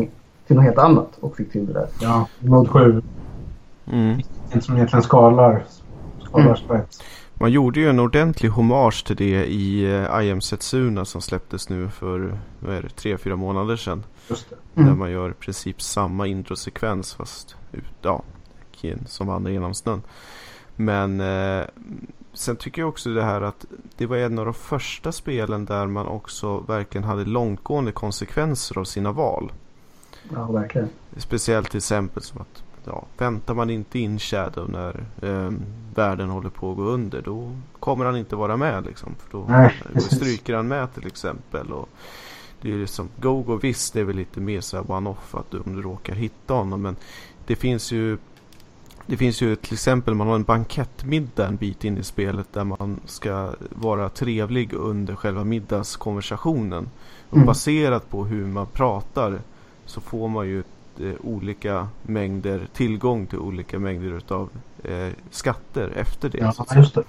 till något helt annat. Och fick till det där. Ja, Mode 7. Mm. Som egentligen skalar, skalar mm. Man gjorde ju en ordentlig hommage till det i uh, I am Setsuna som släpptes nu för vad är det, tre, fyra månader sedan. Just det. Mm. Där man gör i princip samma introsekvens fast ut, ja, som vandrar genom snön. Men eh, sen tycker jag också det här att det var en av de första spelen där man också verkligen hade långtgående konsekvenser av sina val. Ja, verkligen. Speciellt till exempel som att ja, väntar man inte in Shadow när eh, världen håller på att gå under då kommer han inte vara med liksom. För då, Nej, då stryker han med till exempel. Och det är som Gogo visst det är väl lite mer så one-off att du, om du råkar hitta honom. Men det finns ju det finns ju till exempel man har en bankettmiddag en bit in i spelet där man ska vara trevlig under själva middagskonversationen. Och mm. baserat på hur man pratar så får man ju olika mängder tillgång till olika mängder utav eh, skatter efter det. Ja, just det.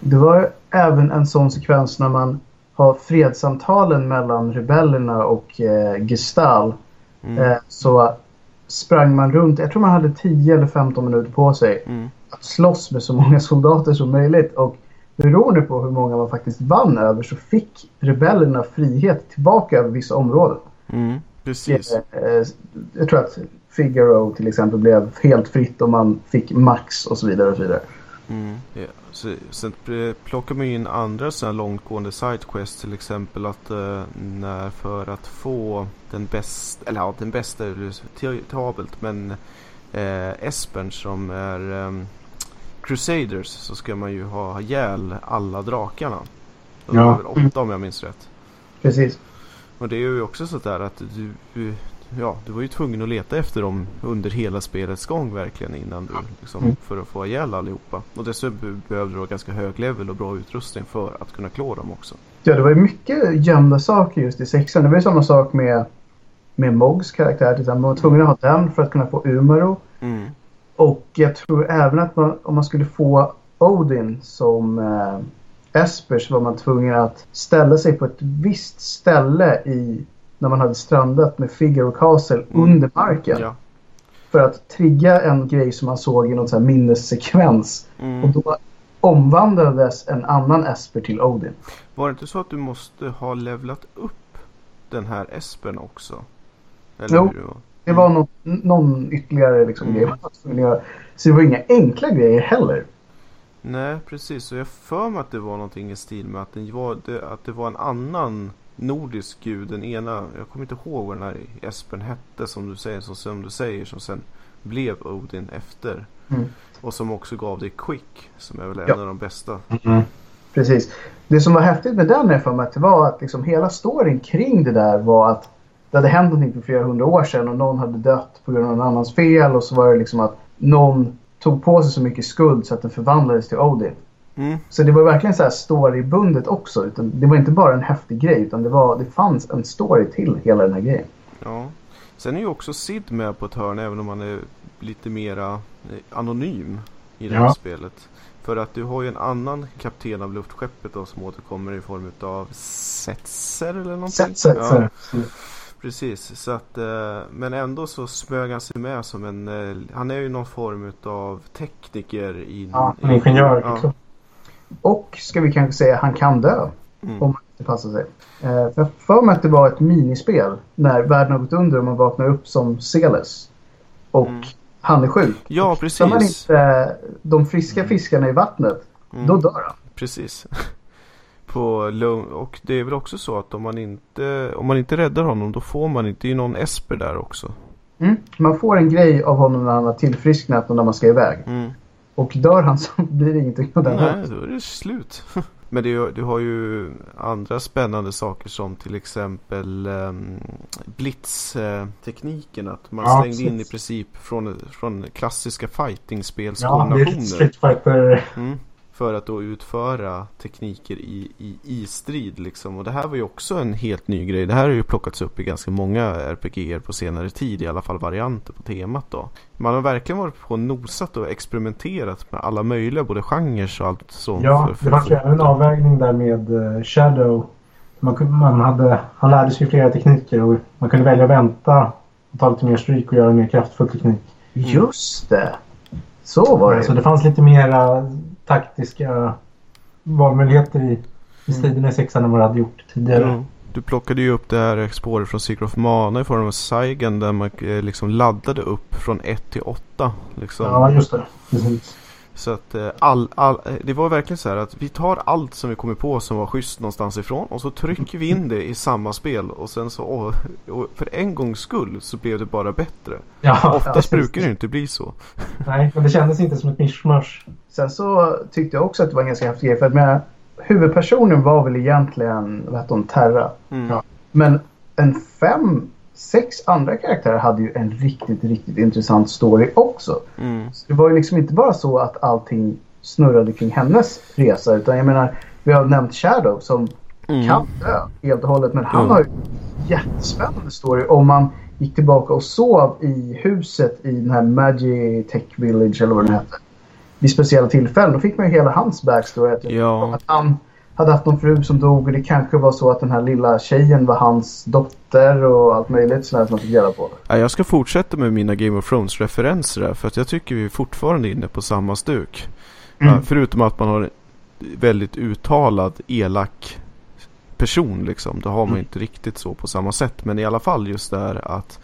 det var även en sån sekvens när man har fredssamtalen mellan rebellerna och eh, Gestal. Mm. Eh, så sprang man runt, jag tror man hade 10 eller 15 minuter på sig mm. att slåss med så många soldater som möjligt. Och beroende på hur många man faktiskt vann över så fick rebellerna frihet tillbaka över vissa områden. Mm. Precis. Jag, eh, jag tror att Figaro till exempel blev helt fritt och man fick max och så vidare. Och så vidare. Mm. Yeah. Så, sen plockar man in andra sådana långtgående sidequests till exempel att uh, när för att få den bästa, eller ja den bästa är tabelt men uh, Espern som är um, Crusaders så ska man ju ha ihjäl alla drakarna. De ja. är åtta om jag minns rätt. Precis. Och det är ju också sådär att du, ja, du var ju tvungen att leta efter dem under hela spelets gång verkligen innan du liksom, mm. för att få ihjäl allihopa. Och dessutom behövde du ha ganska hög level och bra utrustning för att kunna klå dem också. Ja, det var ju mycket gömda saker just i sexan. Det var ju samma sak med, med Mogs karaktär. Man var tvungen att ha den för att kunna få Umaro. Mm. Och jag tror även att man, om man skulle få Odin som eh, Esper så var man tvungen att ställa sig på ett visst ställe i när man hade strandat med Figaro Castle mm. under marken. Ja. För att trigga en grej som man såg i någon här minnessekvens. Mm. Och då omvandlades en annan Esper till Odin. Var det inte så att du måste ha levlat upp den här Espern också? Eller jo, det, det var någon, någon ytterligare liksom mm. grej Så det var inga enkla grejer heller. Nej, precis. Och jag för mig att det var någonting i stil med att det var, det, att det var en annan nordisk gud. Den ena, jag kommer inte ihåg vad den här Espen hette som du säger, som, som du säger, som sen blev Odin efter. Mm. Och som också gav dig Quick, som är väl en ja. av de bästa. Mm. Precis. Det som var häftigt med den för mig var att liksom hela storyn kring det där var att det hade hänt någonting för flera hundra år sedan och någon hade dött på grund av någon annans fel och så var det liksom att någon tog på sig så mycket skuld så att den förvandlades till Odin. Mm. Så det var verkligen så här storybundet också. Utan det var inte bara en häftig grej utan det, var, det fanns en story till hela den här grejen. Ja. Sen är ju också Sid med på ett hörn även om han är lite mera eh, anonym i det här ja. spelet. För att du har ju en annan kapten av luftskeppet då som återkommer i form av Setzer eller någonting. Setzer. Ja. Precis, så att, eh, men ändå så smög han sig med som en, eh, han är ju någon form av tekniker i... Ja, en ingenjör. Ja. Och ska vi kanske säga han kan dö. Mm. Om man inte passar sig. Eh, för jag för mig att det var ett minispel när världen har gått under och man vaknar upp som Celes. Och mm. han är sjuk. Ja, precis. Tar man inte de friska mm. fiskarna i vattnet, mm. då dör han. Precis. På och det är väl också så att om man inte om man inte räddar honom då får man inte någon Esper där också. Mm. Man får en grej av honom när han har tillfrisknat och när man ska iväg. Mm. Och dör han så blir det ingenting av den. Nej, då är det slut. Men det, är- du har ju andra spännande saker som till exempel um, blitztekniken. Att man Ja, slängde in i precis. princip från, från klassiska Ja, det är fightingspelskombinationer. Street Fighter. Mm. För att då utföra tekniker i, i, i strid liksom. Och det här var ju också en helt ny grej. Det här har ju plockats upp i ganska många RPG på senare tid. I alla fall varianter på temat då. Man har verkligen varit på och nosat och experimenterat med alla möjliga både genrer och allt sånt. Ja, för- för- det fanns ju en avvägning där med eh, Shadow. Man, kunde- man, hade, han lärde sig flera tekniker och man kunde välja att vänta och ta lite mer stryk och göra en mer kraftfull teknik. Just det! Så var det. Så det fanns lite mera taktiska valmöjligheter i, i striderna i sexan än vad det hade gjort tidigare. Ja. Du plockade ju upp det här spåret från Secret of Mana i form av Saigon där man eh, liksom laddade upp från 1 till 8. Liksom. Ja, just det. Precis. Så att eh, all, all, eh, det var verkligen så här att vi tar allt som vi kommer på som var schysst någonstans ifrån och så trycker vi in det i samma spel och sen så åh, och för en gångs skull så blev det bara bättre. Ja, Oftast precis. brukar det inte bli så. Nej, men det kändes inte som ett mischmasch. Sen så tyckte jag också att det var en ganska häftig grej. För att med, huvudpersonen var väl egentligen vad hette hon, Terra. Mm. Ja. Men en fem, sex andra karaktärer hade ju en riktigt, riktigt intressant story också. Mm. Så det var ju liksom inte bara så att allting snurrade kring hennes resa. Utan jag menar, vi har nämnt Shadow som Mm. kan dö helt och hållet. Men han Mm. har ju jättespännande story. Om man gick tillbaka och sov i huset i den här Magitech Village eller vad den heter. Vid speciella tillfällen. Då fick man ju hela hans backstory. Att, Ja. att han hade haft någon fru som dog och det kanske var så att den här lilla tjejen var hans dotter och allt möjligt sådär som man fick reda på. Ja, jag ska fortsätta med mina Game of Thrones referenser här för att jag tycker vi är fortfarande inne på samma stuk. Mm. Ja, förutom att man har en väldigt uttalad elak person liksom. Då har man Mm. inte riktigt så på samma sätt. Men i alla fall just där att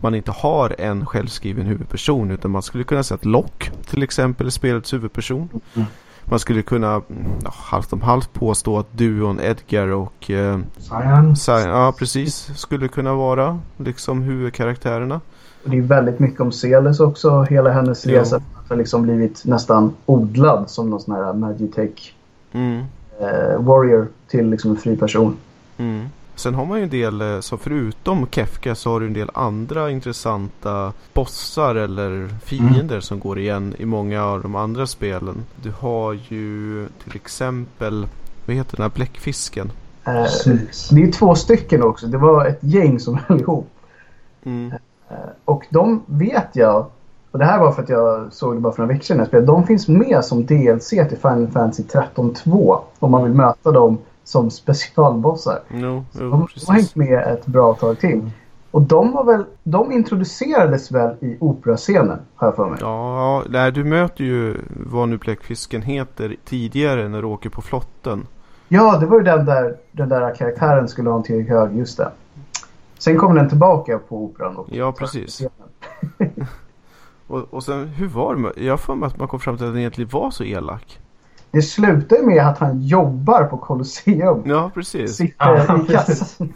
man inte har en självskriven huvudperson utan man skulle kunna säga att Locke till exempel är spelets huvudperson. Mm. Man skulle kunna ja, halvt om halvt påstå att duon Edgar och eh, Cyan. Sa- ja precis skulle kunna vara liksom huvudkaraktärerna. Och det är väldigt mycket om Celes också. Hela hennes Jo. resa har liksom blivit nästan odlad som någon sån här Magitech Mm. eh, warrior till liksom en fri person. Mm. Sen har man ju en del, eh, så förutom Kefka så har du en del andra intressanta bossar eller fiender som går igen i många av de andra spelen. Du har ju till exempel, vad heter den här bläckfisken? Eh, det är två stycken också. Det var ett gäng som höll ihop. Mm. Och de vet jag, och det här var för att jag såg det bara för några veckor sedan när jag spelade. De finns med som DLC till Final Fantasy 13.2. Om man vill möta dem som specialbossar. Jo, De, jo de har hängt med ett bra tag till. Och de var väl, de introducerades väl i operascenen, har jag för mig. Ja, nej, du möter ju vad nu bläckfisken heter tidigare när du åker på flotten. Ja, det var ju den där, den där karaktären skulle ha en till hög, just det. Sen kom den tillbaka på operan. Och Ja, precis. Och, och sen, hur var det? Jag har för mig att man kom fram till att den egentligen var så elak. Det slutar med att han jobbar på Colosseum. Ja, precis. Sitter Ja, i kassan.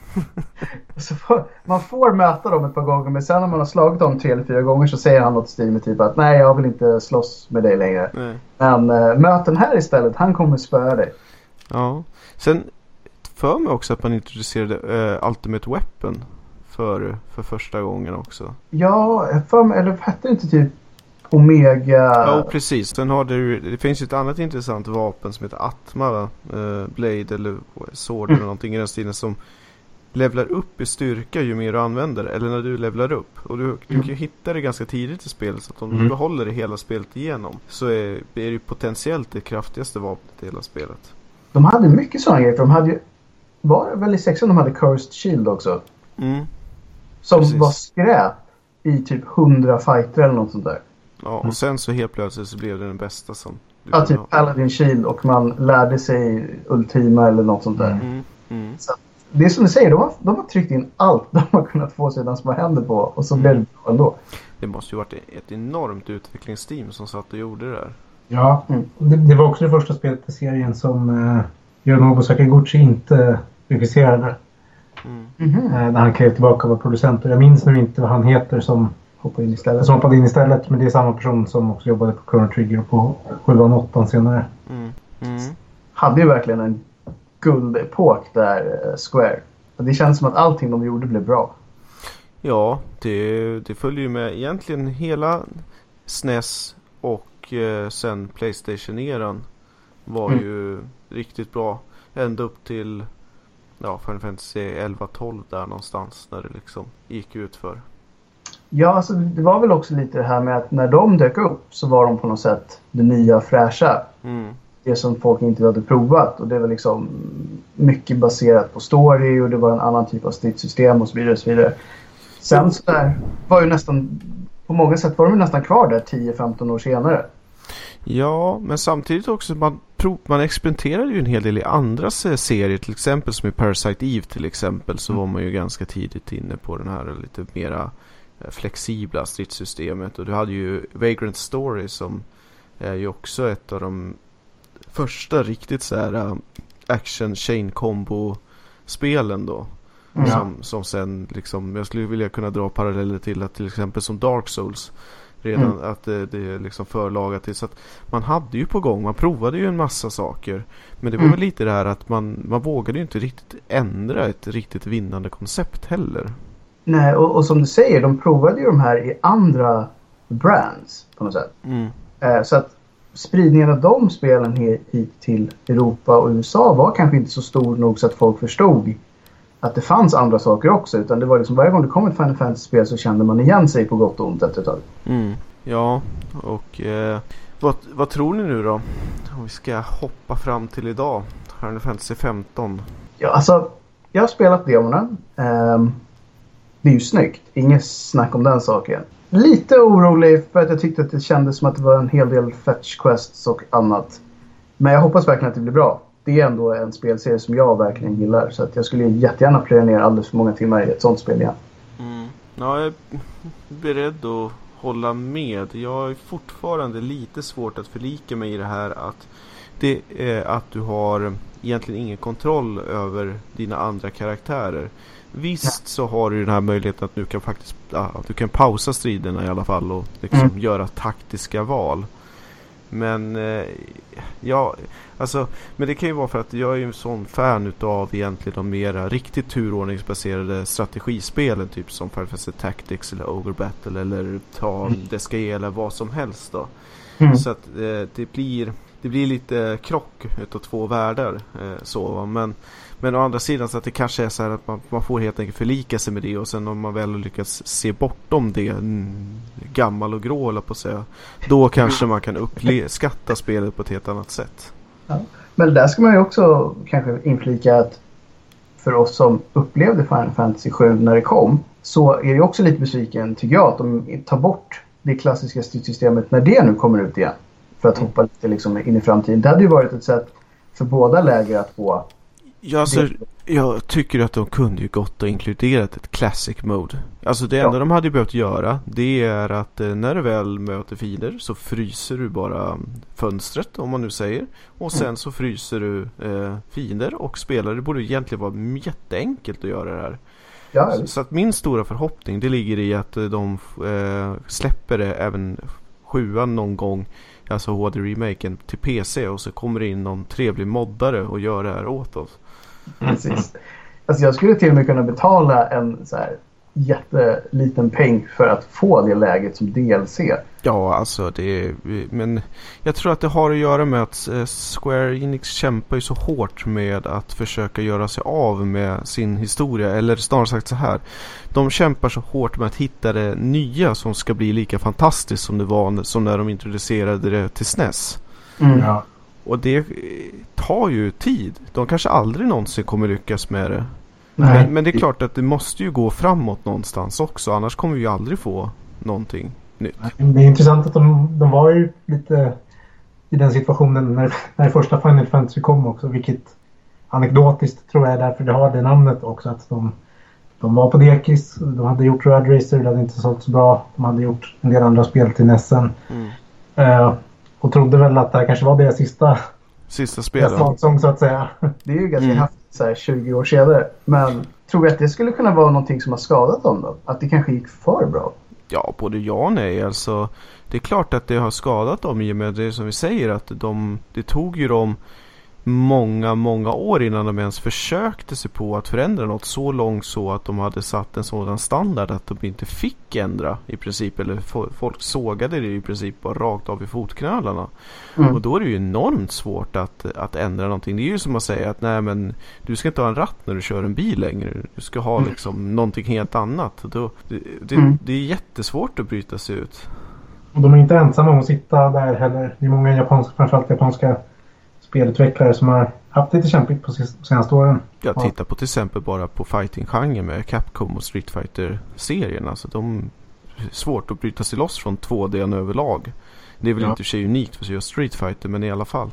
man får möta dem ett par gånger men sen när man har slagit dem tre eller fyra gånger så säger han något stil med typ att nej jag vill inte slåss med dig längre. Nej. Men äh, möt den här istället, han kommer spöa dig. Ja. Sen för mig också att man introducerade eh, Ultimate Weapon för, för första gången också. Ja, jag för mig, eller hette det inte typ Omega? Ja, precis. Sen har du, det finns ju ett annat intressant vapen som heter Atma, va? Eh, Blade eller Sword eller någonting i den stilen som levlar upp i styrka ju mer du använder eller när du levlar upp. Och du, du kan ju hitta det ganska tidigt i spelet så att om du Mm. behåller det hela spelet igenom så är, är det ju potentiellt det kraftigaste vapnet i hela spelet. De hade mycket sådana grejer för de hade ju var det väl i sexan de hade Cursed Shield också? Mm. Som Precis. var skräp i typ 100 fighter eller något sånt där. Ja, och sen så helt plötsligt så blev det den bästa som du Ja, typ ha. Paladin Shield och man lärde sig Ultima eller något sånt där. Mm. Mm. Mm. Det är som du säger, de har, de har tryckt in allt de har kunnat få sina små händer på och så blev det bra ändå. Det måste ju varit ett enormt utvecklingsteam som satt och gjorde det där. Ja, Mm. det, det var också det första spelet i serien som eh, Yonobu Sakaguchi inte regisserade. Mm. Mm-hmm. När han klev tillbaka och var producent. Och jag minns nu inte vad han heter som hoppade in istället. Som hoppade in istället. Men det är samma person som också jobbade på Chrono Trigger och på 7 och 8 senare. Mm. Mm. Hade ju verkligen en guldepok där, eh, Square. Det känns som att allting de gjorde blev bra. Ja, det, det följer ju med egentligen hela SNES och eh, sen Playstation-eran var mm. ju riktigt bra. Ända upp till ja, Final Fantasy 11-12 där någonstans när det liksom gick ut för. Ja, alltså det var väl också lite det här med att när de dök upp så var de på något sätt det nya fräscha. Mm. Det som folk inte hade provat och det var liksom mycket baserat på story och det var en annan typ av stridssystem och så vidare. Och så vidare. Sen så där var ju nästan, på många sätt var de nästan kvar där 10-15 år senare. Ja, men samtidigt också man, prov, man experimenterade ju en hel del i andra serier. Till exempel som i Parasite Eve till exempel så mm. var man ju ganska tidigt inne på den här lite mera flexibla stridssystemet. Och du hade ju Vagrant Story som är ju också ett av de första riktigt så här uh, action chain combo spelen då. Mm. Som, som sen liksom, jag skulle vilja kunna dra paralleller till att till exempel som Dark Souls redan mm. att det, det är liksom förlagat till. Så att man hade ju på gång, man provade ju en massa saker. Men det var mm. väl lite det här att man, man vågade ju inte riktigt ändra ett riktigt vinnande koncept heller. Nej, och, och som du säger, de provade ju de här i andra brands på något sätt. Mm. Eh, så att spridningen av de spelen hit till Europa och USA var kanske inte så stor nog så att folk förstod att det fanns andra saker också. Utan det var liksom varje gång det kom ett Final Fantasy-spel så kände man igen sig på gott och ont efter ett tag. Mm. Ja, och eh, vad, vad tror ni nu då? Om vi ska hoppa fram till idag. Final Fantasy 15. Ja, alltså. Jag har spelat demorna. Um, det är ju snyggt. Inget snack om den saken. Lite orolig för att jag tyckte att det kändes som att det var en hel del fetch quests och annat. Men jag hoppas verkligen att det blir bra det är ändå en spelserie som jag verkligen gillar. Så att jag skulle jättegärna plöja ner alldeles för många timmar i ett sånt spel igen. Mm. Ja, jag är beredd att hålla med. Jag har fortfarande lite svårt att förlika mig i det här att, det är att du har egentligen ingen kontroll över dina andra karaktärer. Visst så har du den här möjligheten att du kan faktiskt att du kan pausa striderna i alla fall och liksom mm. göra taktiska val. Men eh, ja, alltså, men det kan ju vara för att jag är ju en sån fan utav egentligen de mera riktigt turordningsbaserade strategispelen. Typ som Final Fantasy Tactics eller Ogre Battle eller ta mm. Descae eller vad som helst då. Mm. Så att eh, det blir det blir lite krock utav två världar. Eh, så, men, men å andra sidan så att det kanske är så här att man, man får helt enkelt förlika sig med det och sen om man väl lyckas se bortom det mm, gammal och grå på att säga. Då kanske man kan uppskatta spelet på ett helt annat sätt. Ja. Men där ska man ju också kanske inflika att för oss som upplevde Final Fantasy 7 när det kom så är det också lite besviken tycker jag att de tar bort det klassiska styrsystemet när det nu kommer ut igen. För att mm. hoppa lite liksom in i framtiden. Det hade ju varit ett sätt för båda läger att få Ja, alltså, jag tycker att de kunde ju gott ha inkluderat ett classic mode. Alltså det enda ja. de hade behövt göra det är att eh, när du väl möter fiender så fryser du bara fönstret om man nu säger. Och sen mm. så fryser du eh, fiender och spelare. Det borde egentligen vara jätteenkelt att göra det här. Ja, så, så, att min stora förhoppning det ligger i att eh, de eh, släpper det även sjuan någon gång Alltså HD-remaken till PC och så kommer det in någon trevlig moddare och gör det här åt oss. Precis. Alltså jag skulle till och med kunna betala en så här jätteliten peng för att få det läget som DLC. Ja, alltså det är, men jag tror att det har att göra med att eh, Square Enix kämpar ju så hårt med att försöka göra sig av med sin historia. Eller snarare sagt så här. De kämpar så hårt med att hitta det nya som ska bli lika fantastiskt som det var som när de introducerade det till SNES. Mm. Ja. Och det tar ju tid. De kanske aldrig någonsin kommer lyckas med det. Men, men, det är klart att det måste ju gå framåt någonstans också. Annars kommer vi ju aldrig få någonting nytt. Det är intressant att de, de var ju lite i den situationen när, när första Final Fantasy kom också. Vilket anekdotiskt tror jag är därför det har det namnet också. Att de, de var på dekis. De hade gjort Rad Racer. Det hade inte sålt så bra. De hade gjort en del andra spel till Nessen. Mm. Uh, och trodde väl att det här kanske var deras sista Sista spelet. Så att säga. Det är ju ganska mm. häftigt så här 20 år senare. Men tror vi att det skulle kunna vara någonting som har skadat dem då? Att det kanske gick för bra? Ja, både ja och nej. Alltså, det är klart att det har skadat dem i och med det som vi säger att de, det tog ju dem många, många år innan de ens försökte sig på att förändra något så långt så att de hade satt en sådan standard att de inte fick ändra i princip. Eller folk sågade det i princip bara rakt av i fotknölarna. Mm. Och då är det ju enormt svårt att, att ändra någonting. Det är ju som att säga att nej men du ska inte ha en ratt när du kör en bil längre. Du ska ha mm. liksom mm. någonting helt annat. Då, det, det, mm. det är jättesvårt att bryta sig ut. Och de är inte ensamma om att sitta där heller. Det är många japanska, framförallt japanska spelutvecklare som har haft lite kämpigt på senaste åren. Ja, titta på till exempel bara på fighting-genren med Capcom och Street Fighter-serien. Alltså de är svårt att bryta sig loss från 2D överlag. Det är väl ja. inte för sig unikt för just Street Fighter men i alla fall.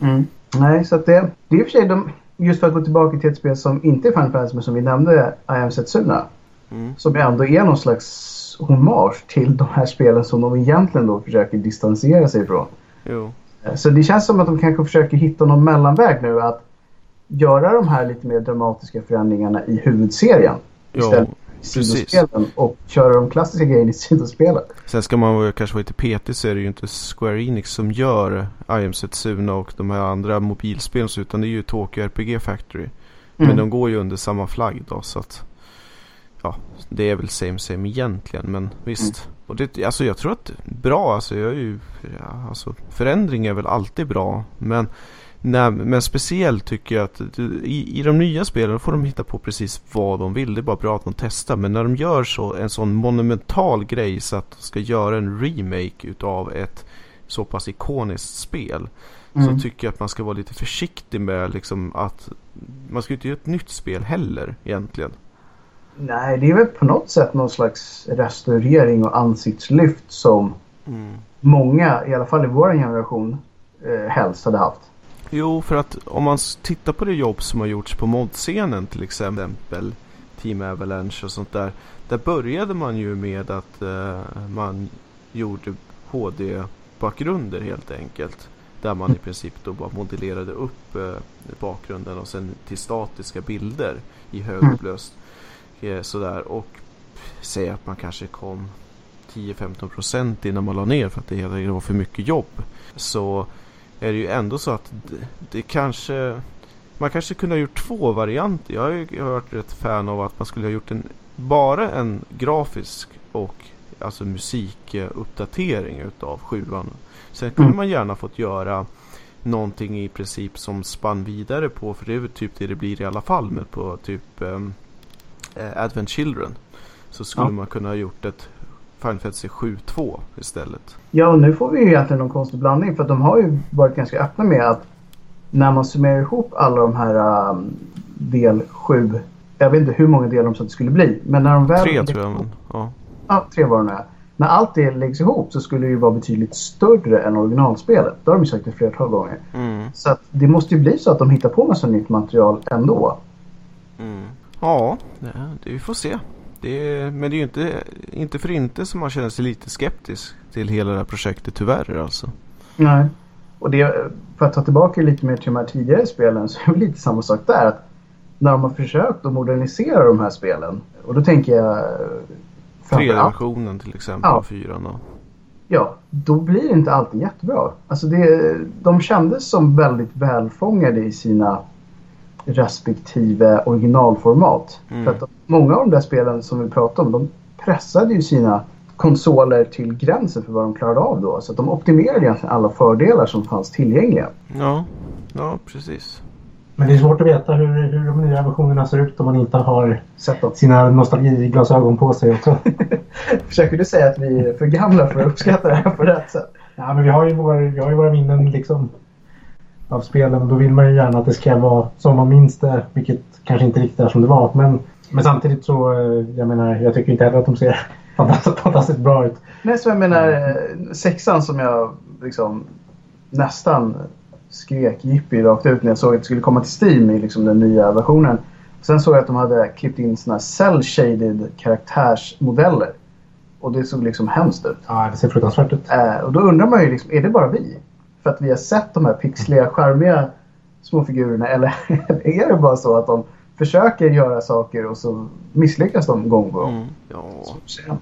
Mm. Nej, så att det, det är i och för sig de, just för att gå tillbaka till ett spel som inte är Final men som vi nämnde, I am Setsuna. Mm. Som ändå är någon slags hommage till de här spelen som de egentligen då försöker distansera sig ifrån. Jo. Så det känns som att de kanske försöker hitta någon mellanväg nu att göra de här lite mer dramatiska förändringarna i huvudserien. Istället för sidospelen och köra de klassiska grejerna i sidospelen. Sen ska man kanske vara lite petig så är det ju inte Square Enix som gör I am Setsuna och de här andra mobilspelen utan det är ju Tokyo RPG Factory. Mm. Men de går ju under samma flagg då så att ja, det är väl same same egentligen men visst. Mm. Och det, alltså jag tror att bra, alltså jag är ju, ja, alltså förändring är väl alltid bra. Men, nej, men speciellt tycker jag att i, i de nya spelen får de hitta på precis vad de vill. Det är bara bra att de testar. Men när de gör så, en sån monumental grej så att de ska göra en remake utav ett så pass ikoniskt spel. Mm. Så tycker jag att man ska vara lite försiktig med liksom att man ska inte göra ett nytt spel heller egentligen. Nej, det är väl på något sätt någon slags restaurering och ansiktslyft som mm. många, i alla fall i vår generation, eh, helst hade haft. Jo, för att om man tittar på det jobb som har gjorts på modscenen till exempel, Team Avalanche och sånt där. Där började man ju med att eh, man gjorde HD-bakgrunder helt enkelt. Där man i princip då bara modellerade upp eh, bakgrunden och sen till statiska bilder i högupplöst. Mm sådär och säga att man kanske kom 10-15 procent innan man la ner för att det hela var för mycket jobb. Så är det ju ändå så att det, det kanske man kanske kunde ha gjort två varianter. Jag har ju varit rätt fan av att man skulle ha gjort en bara en grafisk och alltså musikuppdatering utav sjuan. Sen kunde mm. man gärna fått göra någonting i princip som spann vidare på för det är väl typ det det blir i alla fall med på typ um, eh, Advent Children. Så skulle ja. man kunna ha gjort ett Final Fantasy 7-2 istället. Ja, och nu får vi ju egentligen någon konstig blandning. För att de har ju varit ganska öppna med att när man summerar ihop alla de här um, del 7. Jag vet inte hur många delar de sa att det skulle bli. Men när de väl... Tre tror jag. Men, ja. ja, tre var det är. När allt det läggs ihop så skulle det ju vara betydligt större än originalspelet. Det har de ju sagt ett flertal gånger. Mm. Så att det måste ju bli så att de hittar på massa nytt material ändå. Ja, det, det, vi får se. Det, men det är ju inte, inte för inte som man känner sig lite skeptisk till hela det här projektet tyvärr alltså. Nej, och det, för att ta tillbaka lite mer till de här tidigare spelen så är det lite samma sak där. Att när de har försökt att modernisera de här spelen och då tänker jag Tredje versionen till exempel ja. av fyran. Och... Ja, då blir det inte alltid jättebra. Alltså det, de kändes som väldigt välfångade i sina respektive originalformat. Mm. För att många av de där spelen som vi pratade om de pressade ju sina konsoler till gränsen för vad de klarade av då. Så att de optimerade egentligen alla fördelar som fanns tillgängliga. Ja, ja precis. Men det är svårt att veta hur, hur de nya versionerna ser ut om man inte har sett dem. sina nostalgiglasögon på sig också. Försöker du säga att vi är för gamla för att uppskatta det här på rätt sätt? Ja, men vi har ju våra, vi har ju våra minnen liksom av spelen. Då vill man ju gärna att det ska vara som man minns det, vilket kanske inte riktigt är som det var. Men, men samtidigt så, eh, jag menar, jag tycker inte heller att de ser fantastiskt, fantastiskt bra ut. Nej, så jag menar eh, sexan som jag liksom nästan skrek jippi rakt ut när jag såg att det skulle komma till Steam i liksom den nya versionen. Sen såg jag att de hade klippt in såna cell-shaded karaktärsmodeller. Och det såg liksom hemskt ut. Ja, det ser fruktansvärt ut. Äh, och då undrar man ju liksom, är det bara vi? För att vi har sett de här pixliga, charmiga små figurerna eller är det bara så att de försöker göra saker och så misslyckas de gång på gång? Mm, ja.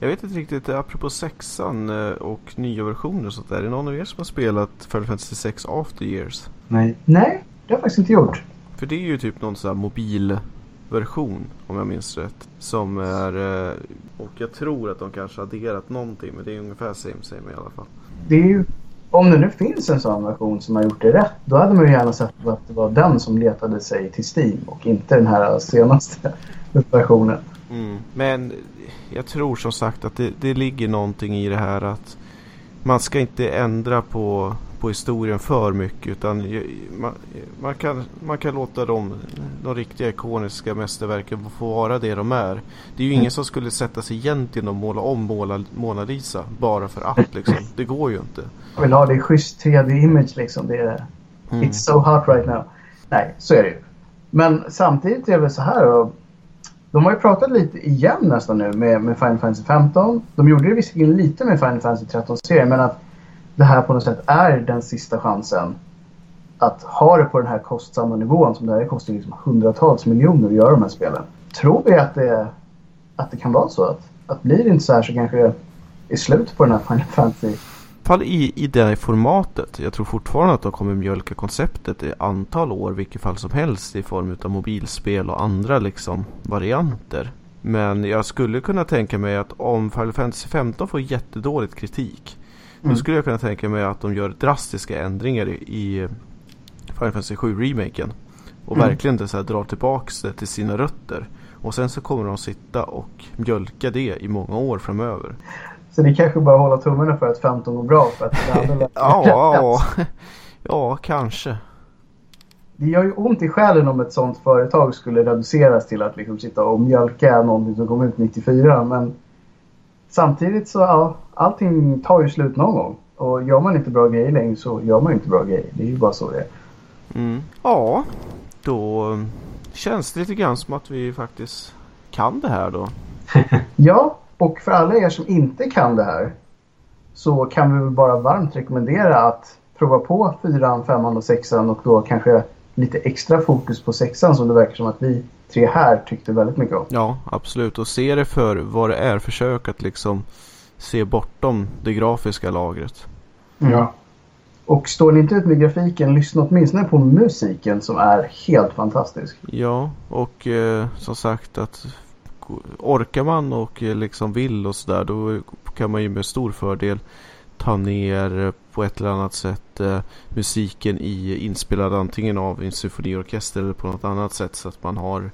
Jag vet inte riktigt, apropå sexan eh, och nya versioner och sånt där. Är det någon av er som har spelat Final Fantasy 6 After Years? Nej. Nej, det har jag faktiskt inte gjort. För det är ju typ någon sån här mobilversion om jag minns rätt. Som är, eh, och jag tror att de kanske har adderat någonting men det är ungefär same same i alla fall. Det är ju, om det nu finns en sån version som har gjort det rätt, då hade man ju gärna sett att det var den som letade sig till Steam och inte den här senaste versionen. Mm. Men jag tror som sagt att det, det ligger någonting i det här att man ska inte ändra på, på historien för mycket utan man, man, kan, man kan låta de, de riktiga ikoniska mästerverken få vara det de är. Det är ju ingen som skulle sätta sig egentligen och måla om Mona, Mona Lisa bara för att liksom. Det går ju inte. Jag vill ha det i schysst 3D-image liksom. Det är, mm. It's so hot right now. Nej, så är det ju. Men samtidigt är det väl så här. Och de har ju pratat lite igen nästan nu med, med Final Fantasy 15. De gjorde det visserligen lite med Final Fantasy 13-serien men att det här på något sätt är den sista chansen att ha det på den här kostsamma nivån som det här kostar liksom hundratals miljoner att göra de här spelen. Tror vi att det, att det kan vara så att, att blir det inte så här så kanske det är slut på den här Final Fantasy fall i, i det formatet. Jag tror fortfarande att de kommer mjölka konceptet i antal år, vilket fall som helst i form av mobilspel och andra liksom varianter. Men jag skulle kunna tänka mig att om Final Fantasy 15 får jättedåligt kritik mm. då skulle jag kunna tänka mig att de gör drastiska ändringar i, i Final Fantasy 7 remaken och mm. verkligen det så här, drar tillbaks det till sina rötter. Och sen så kommer de sitta och mjölka det i många år framöver. Så det kanske bara hålla tummarna för att 15 går bra för att det ja, ja, ja, kanske. Det gör ju ont i själen om ett sånt företag skulle reduceras till att liksom sitta och mjölka någonting som kom ut 94. Men samtidigt så, ja, allting tar ju slut någon gång. Och gör man inte bra grejer längre så gör man inte bra grejer. Det är ju bara så det är. Mm. Ja, då känns det lite grann som att vi faktiskt kan det här då. ja, och för alla er som inte kan det här så kan vi väl bara varmt rekommendera att prova på fyran, femman och sexan och då kanske lite extra fokus på sexan som det verkar som att vi tre här tyckte väldigt mycket om. Ja, absolut. Och se det för vad det är. Försök att liksom se bortom det grafiska lagret. Mm. Ja. Och står ni inte ut med grafiken, lyssna åtminstone på musiken som är helt fantastisk. Ja, och eh, som sagt att orkar man och eh, liksom vill och sådär då kan man ju med stor fördel ta ner på ett eller annat sätt eh, musiken i inspelad antingen av en symfoniorkester eller på något annat sätt så att man har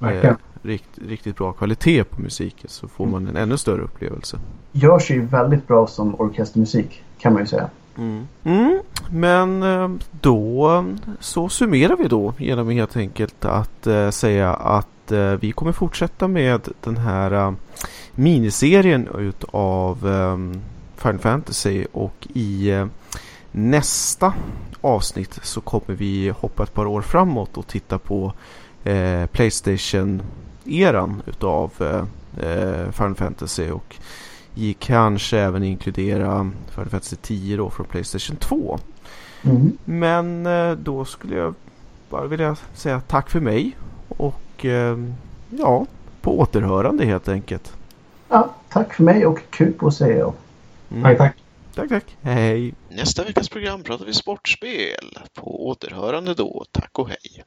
eh, rikt, riktigt bra kvalitet på musiken så får man en ännu större upplevelse. Görs ju väldigt bra som orkestermusik kan man ju säga. Mm. Mm, men eh, då så summerar vi då genom helt enkelt att äh, säga att eh, vi kommer fortsätta med den här uh, miniserien utav Final Fantasy och i nästa avsnitt så kommer vi hoppa ett par år framåt och titta på uh, Playstation-eran utav Final Fantasy och kanske även inkludera Final Fantasy 10 då från Playstation 2. Mm. Men då skulle jag bara vilja säga tack för mig och Eh, ja, på återhörande helt enkelt. Ja, tack för mig och kul på säger jag. Mm. Tack, tack. Tack, tack. Hej. Nästa veckas program pratar vi sportspel. På återhörande då. Tack och hej.